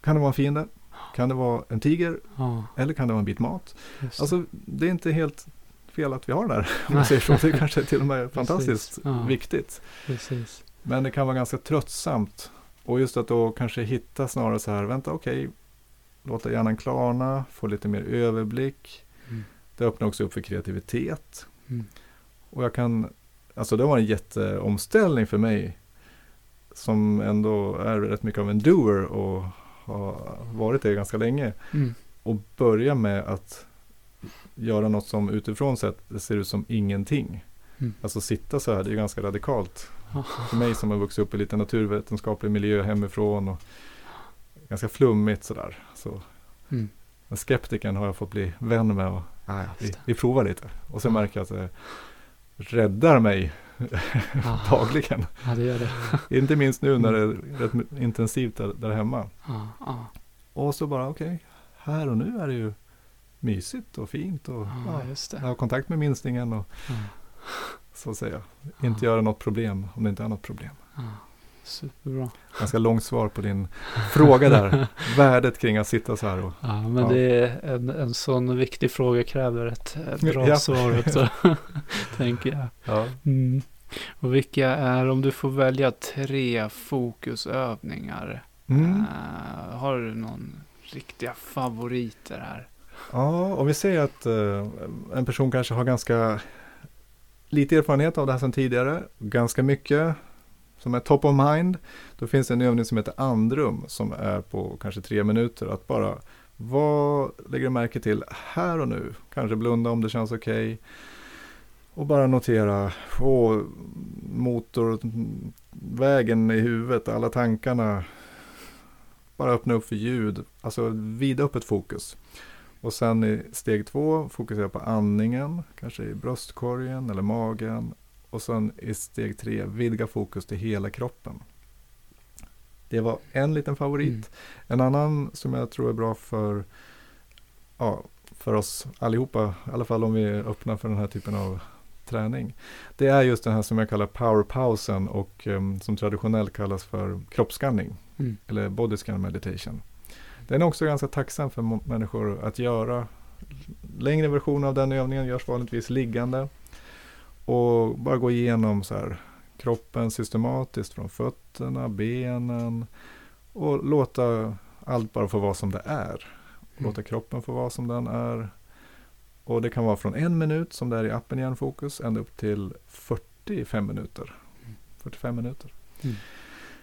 Kan det vara en fiende? Kan det vara en tiger? Ja, Eller kan det vara en bit mat? just Alltså det är inte helt fel att vi har det där. Om man säger så. Det är kanske till och med fantastiskt Ja. viktigt. precis. Men det kan vara ganska tröttsamt. Och just att då kanske hitta snarare så här, vänta okej, låta hjärnan klarna, få lite mer överblick. Det öppnar också upp för kreativitet. Mm. Och jag kan, alltså det var en jätteomställning för mig. Som ändå är rätt mycket av en doer och har varit det ganska länge. Mm. Och börja med att göra något som utifrån sett ser ut som ingenting. Mm. Alltså sitta så här, det är ganska radikalt. För mig som har vuxit upp i lite naturvetenskaplig miljö hemifrån och ganska flummigt sådär. Så Mm. skeptiken har jag fått bli vän med och ah, ja, vi, vi provar lite. Och så märker jag att det räddar mig Ja. dagligen. ja, det gör det. Inte minst nu när det är rätt intensivt där, där hemma. Ja, Och så bara okej, här och nu är det ju mysigt och fint och jag har kontakt med minstingen och så att säga. Inte göra något problem om det inte är något problem. Superbra. Ganska långt svar på din fråga där. Värdet kring att sitta så här och Ja, men Ja. det är en, en sån viktig fråga kräver ett bra Ja. svar också. tänker jag. ja. Mm. Och vilka är, om du får välja tre fokusövningar. Mm. eh, har du någon riktiga favoriter här? Ja, om vi säger att eh, en person kanske har ganska lite erfarenhet av det här sedan tidigare, ganska mycket som är top of mind, då finns det en övning som heter andrum som är på kanske tre minuter. Att bara, vad lägger du märke till här och nu? Kanske blunda om det känns okej. Och bara notera, åh, motorvägen i huvudet, alla tankarna. Bara öppna upp för ljud, alltså vidöppet fokus. Och sen i steg två fokusera på andningen, kanske i bröstkorgen eller magen. Och sen i steg tre vidga fokus till hela kroppen. Det var en liten favorit. Mm. En annan som jag tror är bra för, ja, för oss allihopa, i alla fall om vi är öppna för den här typen av träning. Det är just den här som jag kallar powerpausen och em, som traditionellt kallas för kroppsskanning Mm. eller body scan meditation. Den är också ganska tacksam för människor att göra. Längre versioner av den övningen görs vanligtvis liggande. Och bara gå igenom så här, kroppen systematiskt från fötterna, benen. Och låta allt bara få vara som det är. Låta kroppen få vara som den är. Och det kan vara från en minut som det är i appen Hjärnfokus ända upp till 40 45 minuter. 45 minuter. Mm.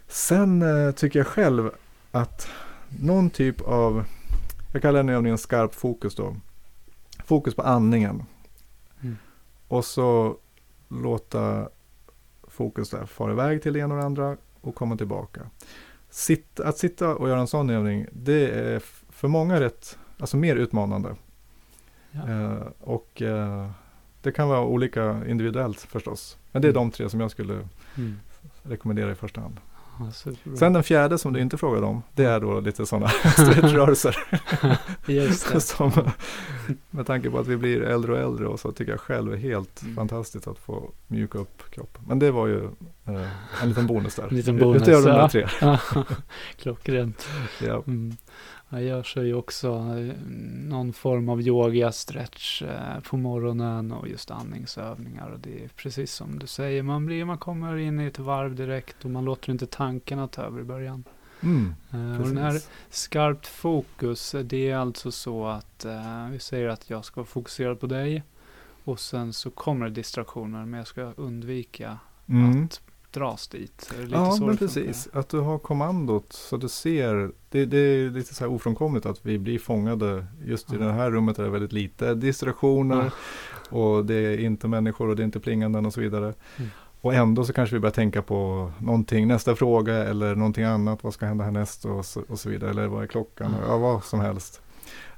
Sen eh, tycker jag själv att någon typ av, jag kallar den övningen skarp fokus då. Fokus på andningen. Mm. Och så låta fokus där fara iväg till det ena och det andra och komma tillbaka. Sitt, att sitta och göra en sån övning, det är för många rätt, alltså mer utmanande. Ja. Eh, och eh, det kan vara olika individuellt förstås. Men det är de tre som jag skulle Mm. rekommendera i första hand. Sen den fjärde som du inte frågade om, det är då lite sådana stretchrörelser. Just det. som, med tanke på att vi blir äldre och äldre och så tycker jag själv är helt Mm. fantastiskt att få mjuka upp kroppen. Men det var ju eh, en liten bonus där. En liten bonus, Utöver de där tre. Klockrent. Ja. Mm. Jag gör ju också eh, någon form av yoga, stretch eh, på morgonen och just andningsövningar. Och det är precis som du säger, man, blir, man kommer in i ett varv direkt och man låter inte tankarna ta över i början. Mm, Eh, och den här skarpt fokus, det är alltså så att eh, vi säger att jag ska vara fokuserad på dig och sen så kommer det distraktioner men jag ska undvika Mm. att dras dit. Ja, men precis. Att du har kommandot så du ser. Det, det är lite så här ofrånkomligt att vi blir fångade. Just i Ja. det här rummet är det väldigt lite distraktioner. Och det är inte människor och det är inte plinganden och så vidare. Mm. Och ändå så kanske vi börjar tänka på någonting, nästa fråga eller någonting annat. Vad ska hända härnäst och så, och så vidare. Eller vad är klockan? Mm. Ja, vad som helst.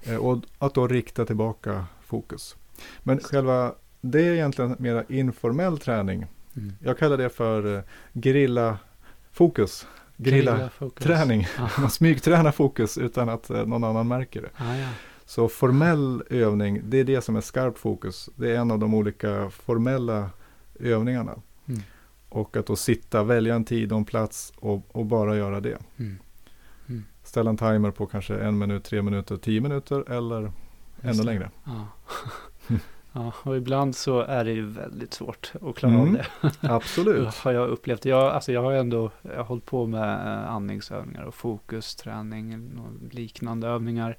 Eh, och att då rikta tillbaka fokus. Men själva, det är egentligen mer informell träning. Mm. Jag kallar det för eh, grilla-fokus. Grilla-fokus. Grilla-träning. Ja. Man smygtränar fokus utan att eh, någon annan märker det. Ah, ja. Så formell övning, det är det som är skarpt fokus. Det är en av de olika formella övningarna. Mm. Och att då sitta, välja en tid och en plats och, och bara göra det. Mm. Mm. Ställa en timer på kanske en minut, tre minuter, tio minuter eller ännu Just det. längre. Ja. ja, och ibland så är det ju väldigt svårt att klara av Mm. det. Absolut. har jag upplevt. Jag, alltså jag har ändå jag har hållit på med eh, andningsövningar och fokusträning och liknande övningar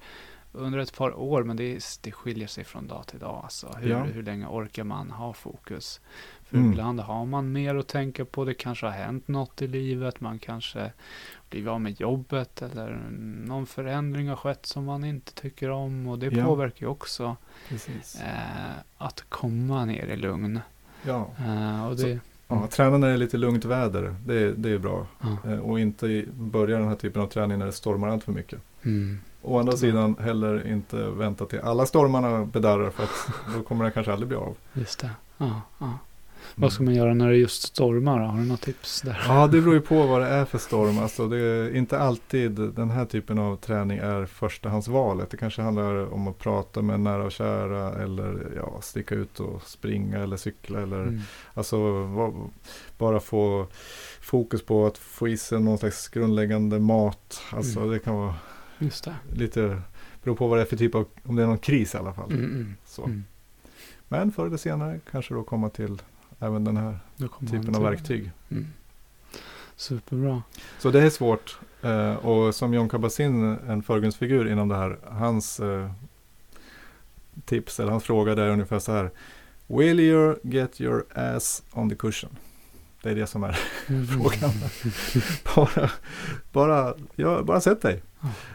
under ett par år. Men det, det skiljer sig från dag till dag. Alltså. Hur, Ja. hur länge orkar man ha fokus? För Mm. ibland har man mer att tänka på. Det kanske har hänt något i livet. Man kanske blivit av med jobbet eller någon förändring har skett som man inte tycker om. Och det Ja. påverkar ju också eh, att komma ner i lugn. Ja. Eh, och det, Ja, träna när det är lite lugnt väder. Det, det är bra. ja. Eh, Och inte börja den här typen av träning när det stormar allt för mycket. Mm. Å andra Ja. sidan heller inte vänta till alla stormarna bedarrar för att då kommer det kanske aldrig bli av. Just det. Ja, ja. Vad ska man göra när det just stormar? Har du några tips där? Ja, det beror ju på vad det är för storm. Alltså det är inte alltid den här typen av träning är förstahandsvalet. Det kanske handlar om att prata med nära och kära eller ja, sticka ut och springa eller cykla. Eller, Mm. Alltså bara få fokus på att få i sig någon slags grundläggande mat. Alltså Mm. det kan vara det. lite, beror på vad det är för typ av, om det är någon kris i alla fall. Mm, mm, Så. mm. Men förr eller senare kanske då komma till även den här typen av verktyg. Mm. Superbra. Så det är svårt. Eh, och som John Kabat-Zinn, en förgrundsfigur inom det här, hans eh, tips eller hans fråga där är ungefär så här. Will you get your ass on the cushion? Det är det som är Mm. frågan. bara, bara, ja, bara sätt dig.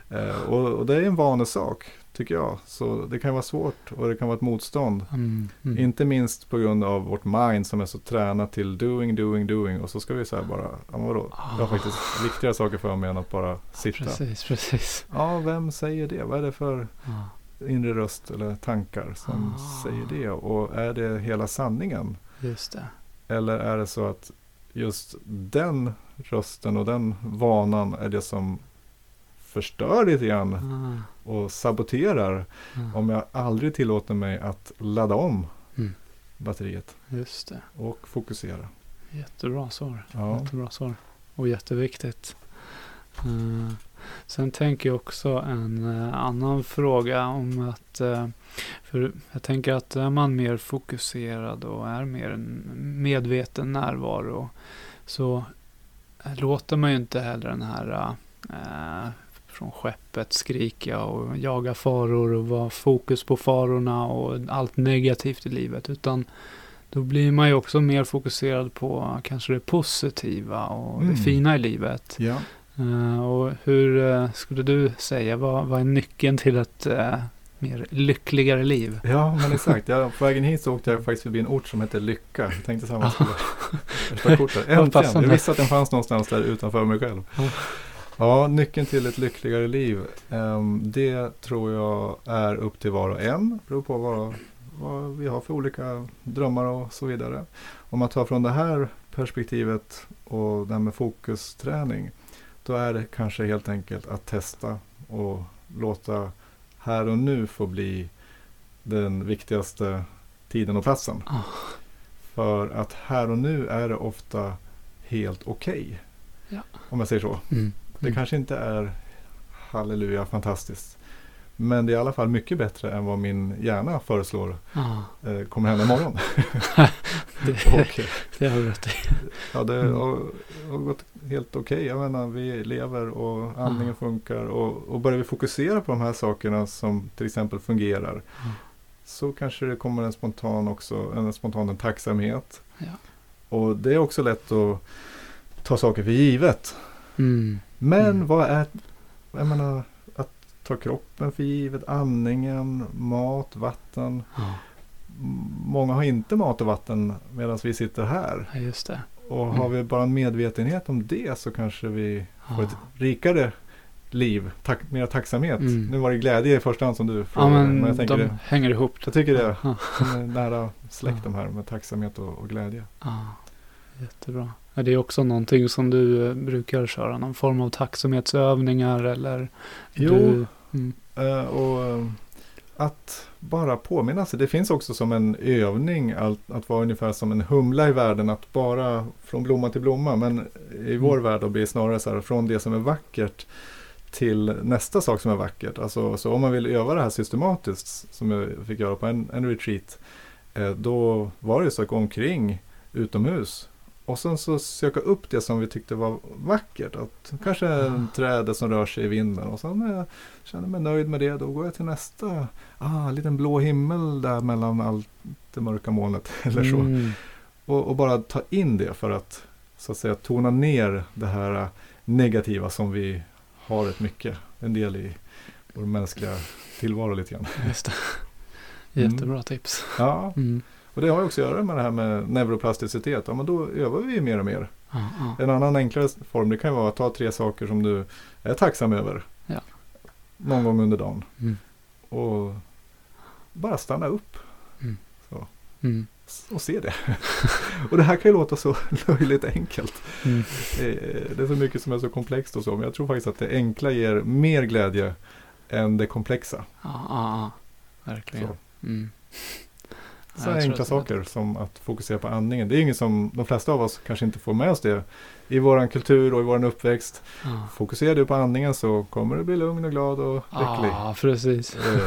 Eh, och, och det är en vanesak, tycker jag. Så det kan vara svårt och det kan vara ett motstånd. Mm. Mm. Inte minst på grund av vårt mind som är så tränat till doing, doing, doing. Och så ska vi säga bara, ja men vadå? Jag har faktiskt viktigare saker för mig än att bara sitta. Precis, precis. Ja, vem säger det? Vad är det för Ja. inre röst eller tankar som Ah. säger det? Och är det hela sanningen? Just det. Eller är det så att just den rösten och den vanan är det som förstör lite grann Ah. och saboterar Ah. om jag aldrig tillåter mig att ladda om Mm. batteriet Just det. och fokusera. Jättebra svar. Ja. Jättebra svar. Och jätteviktigt. Eh, sen tänker jag också en eh, annan fråga om att eh, för jag tänker att är man mer fokuserad och är mer en medveten närvaro så låter man ju inte heller den här från skeppet skrika och jaga faror och vara fokus på farorna och allt negativt i livet utan Då blir man ju också mer fokuserad på kanske det positiva och Mm. det fina i livet. Ja. Eh, och hur eh, skulle du säga, vad, vad är nyckeln till ett eh, mer lyckligare liv? ja, men exakt. Ja, på vägen hit så åkte jag faktiskt förbi en ort som heter Lycka. Jag tänkte samma skulle värsta kortet. Vad Äntligen! Jag visste att den fanns någonstans där utanför mig själv. Ja. Nyckeln till ett lyckligare liv. ehm, det tror jag är upp till var och en. Beror på vad, vad vi har för olika drömmar och så vidare. Om man tar från det här perspektivet och det här med fokusträning. Då är det kanske helt enkelt att testa och låta här och nu få bli den viktigaste tiden och platsen. Ah. För att här och nu är det ofta helt okej. Ja. Om jag säger så. Mm. Det Mm. kanske inte är halleluja fantastiskt. Men det är i alla fall mycket bättre än vad min hjärna föreslår Ah, eh, kommer hända imorgon. det, och, det har du rätt i. ja, det Mm. har, gått helt okej. Jag menar, vi lever och andningen funkar. Och, och börjar vi fokusera på de här sakerna som till exempel fungerar. Mm. Så kanske det kommer en spontan också, en spontan en tacksamhet. Ja. Och det är också lätt att ta saker för givet. Mm. Men Mm. vad är, jag menar, att ta kroppen för givet, andningen, mat, vatten. Ja, M- Många har inte mat och vatten medan vi sitter här. ja, just det. Och Mm. har vi bara en medvetenhet om det så kanske vi Ja. får ett rikare liv, tack, mer tacksamhet. Mm. Nu var det glädje i första hand som du Ja, frågade. men, men jag tänker de det, hänger ihop. jag tycker det Ja, nära släkt de här med tacksamhet och, och glädje. ja, jättebra. Ja, det är också någonting som du eh, brukar köra, någon form av tacksamhetsövningar eller? Jo, Du, mm, Eh, och eh, att bara påminna sig. Det finns också som en övning att, att vara ungefär som en humla i världen. Att bara från blomma till blomma. Men i vår Mm. värld då blir det snarare så här från det som är vackert till nästa sak som är vackert. Alltså, så om man vill öva det här systematiskt som jag fick göra på en, en retreat. Då var det så att gå omkring utomhus. Och sen så söka upp det som vi tyckte var vackert. Att kanske en träd som rör sig i vinden. Och sen när jag känner mig nöjd med det, då går jag till nästa. Ah, en liten blå himmel där mellan allt det mörka molnet. Eller så. mm, Och, och bara ta in det för att så att säga tona ner det här äh, negativa som vi har rätt mycket. En del i vår mänskliga tillvaro lite grann. just det. Jättebra tips. Ja, Mm. Och det har ju också att göra med det här med neuroplasticitet. Ja, men då övar vi ju mer och mer. Ja. En annan enklare form det kan ju vara att ta tre saker som du är tacksam över. Ja. Någon gång under dagen. Mm. Och bara stanna upp Mm. och se det. och det här kan ju låta så löjligt enkelt. Mm. Eh, Det är så mycket som är så komplext och så. Men jag tror faktiskt att det enkla ger mer glädje än det komplexa. Ja, ja, ja. Verkligen. Så. Ja, enkla saker som att fokusera på andningen. Det är inget som de flesta av oss kanske inte får med oss det. I våran kultur och i våran uppväxt. Ja. Fokuserar du på andningen så kommer du bli lugn och glad och lycklig. Ja, precis. Eh,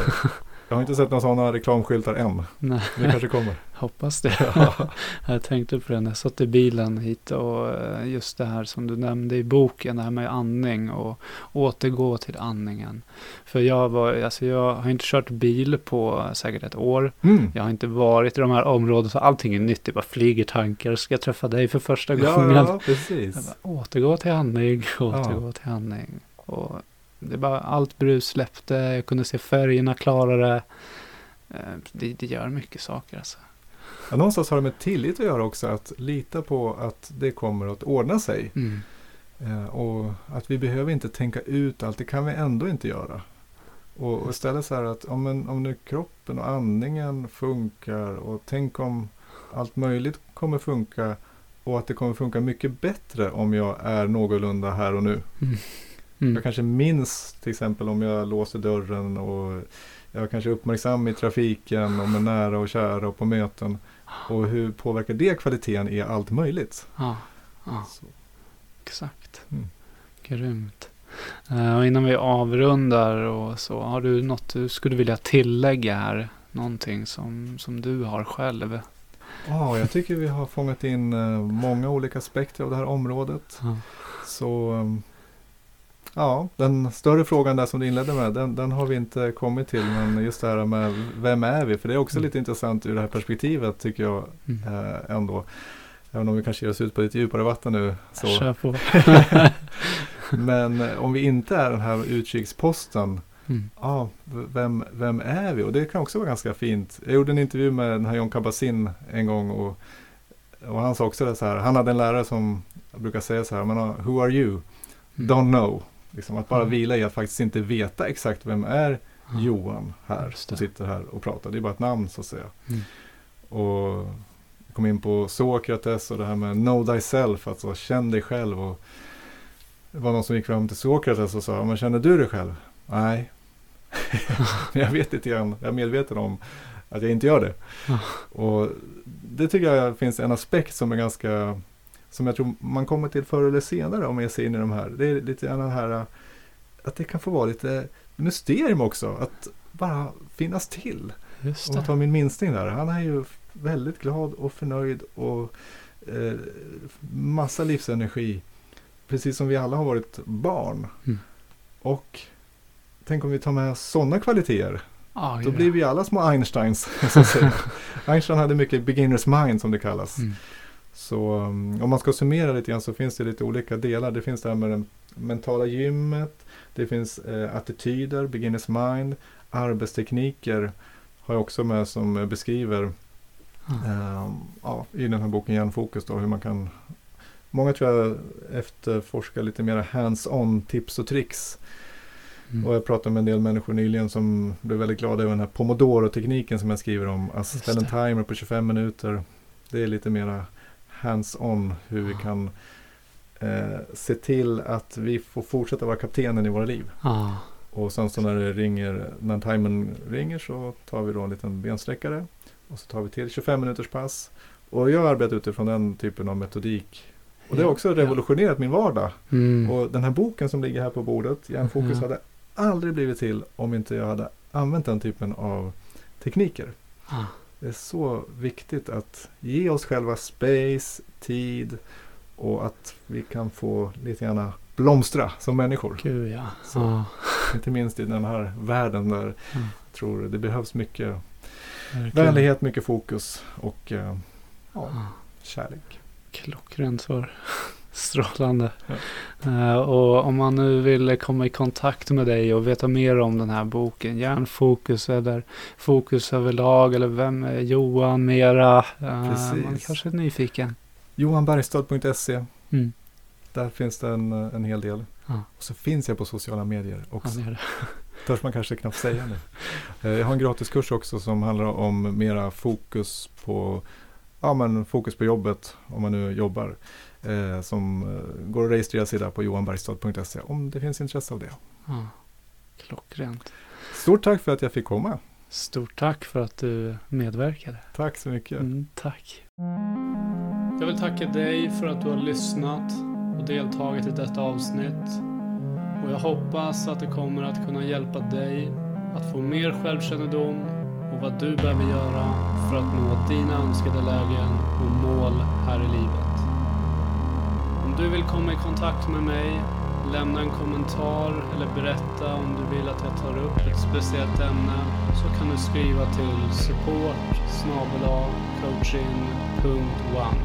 Jag har inte sett några sådana reklamskyltar än. Nej, Det kanske kommer. Hoppas det. Ja. Jag tänkte på det när jag satt i bilen hit och eh, just det här som du nämnde i boken, det här med andning och återgå till andningen. För jag, var, alltså jag har inte kört bil på säkert ett år. Mm. Jag har inte varit i de här områdena så allting är nytt. Det bara flyger tankar. Ska jag träffa dig för första Ja, gången? ja, precis. bara, återgå till andning, återgå till andning. Och det bara, allt brus släppte, jag kunde se färgerna klarare. Eh, Det, det gör mycket saker alltså. Ja, någonstans har det med tillit att göra också. Att lita på att det kommer att ordna sig. Mm. Eh, och att vi behöver inte tänka ut allt. Det kan vi ändå inte göra. Och, och istället så här att om, en, om nu kroppen och andningen funkar. Och tänk om allt möjligt kommer funka. Och att det kommer funka mycket bättre om jag är någorlunda här och nu. Mm. Jag kanske minns till exempel om jag låser dörren och jag är kanske uppmärksam i trafiken och med nära och kära och på möten. Och hur påverkar det kvaliteten i allt möjligt? Ja, ja, exakt. Mm. Grymt. Eh, och innan vi avrundar och så, har du något du skulle vilja tillägga här? Någonting som, som du har själv? Ja, jag tycker vi har fångat in eh, många olika aspekter av det här området. Ja. Så um, Ja, den större frågan där som du inledde med, den, den har vi inte kommit till. Men just det här med vem är vi? För det är också Mm. lite intressant ur det här perspektivet tycker jag Mm. eh, ändå. Även om vi kanske ger oss ut på lite djupare vatten nu. Så. Kör på. Men eh, om vi inte är den här utkiksposten, Mm. ja, v- vem, vem är vi? Och det kan också vara ganska fint. Jag gjorde en intervju med den här John Kabat-Zinn en gång och, och han sa också det så här, han hade en lärare som brukar säga så här, men uh, who are you? Mm. Don't know. Liksom att bara Mm. vila i att faktiskt inte veta exakt vem är Ja. Johan här som sitter här och pratar. Det är bara ett namn så att säga. Mm. Och jag kom in på Sokrates och det här med know thyself, alltså känn dig själv. Och det var någon som gick fram till Sokrates och sa, men känner du dig själv? Nej. jag vet lite grann, jag är medveten om att jag inte gör det. Och det tycker jag finns en aspekt som är ganska, som jag tror man kommer till förr eller senare om ger sig in i de här. Det är lite grann den här, att det kan få vara lite mysterium också, att bara finnas till. Just Om man det. tar min minstning där, han är ju väldigt glad och förnöjd och eh, massa livsenergi. Precis som vi alla har varit barn. Mm. Och tänk om vi tar med sådana kvaliteter. Ah, Då ja. blir vi alla små Einsteins. Einstein hade mycket beginners mind som det kallas. Mm. Så um, om man ska summera lite grann så finns det lite olika delar. Det finns det här med det mentala gymmet. Det finns eh, attityder, beginners mind. Arbetstekniker har jag också med som beskriver eh, ja, i den här boken Hjärnfokus då hur man kan Många tror jag efterforskar lite mer hands-on tips och tricks. Mm. Och jag pratade med en del människor nyligen som blev väldigt glada över den här Pomodoro-tekniken som jag skriver om. Alltså ställa en timer på 25 minuter. Det är lite mera hands-on hur vi kan eh, se till att vi får fortsätta vara kaptenen i våra liv. Ah. Och sen så när det ringer, när timern ringer så tar vi då en liten bensträckare. Och så tar vi till 25 minuters pass. Och jag arbetar utifrån den typen av metodik. Och det har också revolutionerat min vardag. Mm. Och den här boken som ligger här på bordet, Hjärnfokus, Ja. hade aldrig blivit till om inte jag hade använt den typen av tekniker. Ah. Det är så viktigt att ge oss själva space, tid och att vi kan få lite grann blomstra som människor. Gud ja. Så. Ah. Inte minst i den här världen där Mm. jag tror det behövs mycket Verkligen. vänlighet, mycket fokus och eh, ja, kärlek. Klockrent svar. Strålande. Ja. Eh, och om man nu vill komma i kontakt med dig och veta mer om den här boken, hjärnfokus eller fokus överlag eller vem är Johan mera? Uh, Precis. man kanske är nyfiken. Johanbergstad.se Mm. Där finns det en, en hel del. Ja. Och så finns jag på sociala medier också. Ja, det. Törs man kanske knappt säga nu. Eh, Jag har en gratiskurs också som handlar om mera fokus på, ja, men fokus på jobbet om man nu jobbar. Eh, som eh, går att registrera sig där på johanbergstad.se om det finns intresse av det. Ja. Klockrent. Stort tack för att jag fick komma. Stort tack för att du medverkade. Tack så mycket. Mm, tack. Jag vill tacka dig för att du har lyssnat och deltagit i detta avsnitt. Och jag hoppas att det kommer att kunna hjälpa dig att få mer självkännedom och vad du behöver göra för att nå dina önskade lägen och mål här i livet. Om du vill komma i kontakt med mig, lämna en kommentar eller berätta om du vill att jag tar upp ett speciellt ämne så kan du skriva till support coaching.one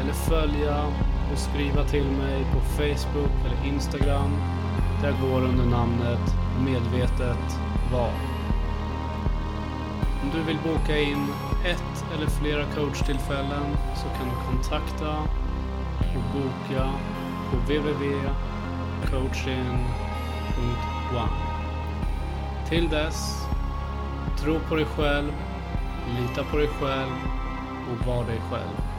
eller följa och skriva till mig på Facebook eller Instagram där jag går under namnet Medvetet Val. Om du vill boka in ett eller flera coachtillfällen så kan du kontakta och boka på www.coaching.one. Till dess, tro på dig själv, lita på dig själv och var dig själv.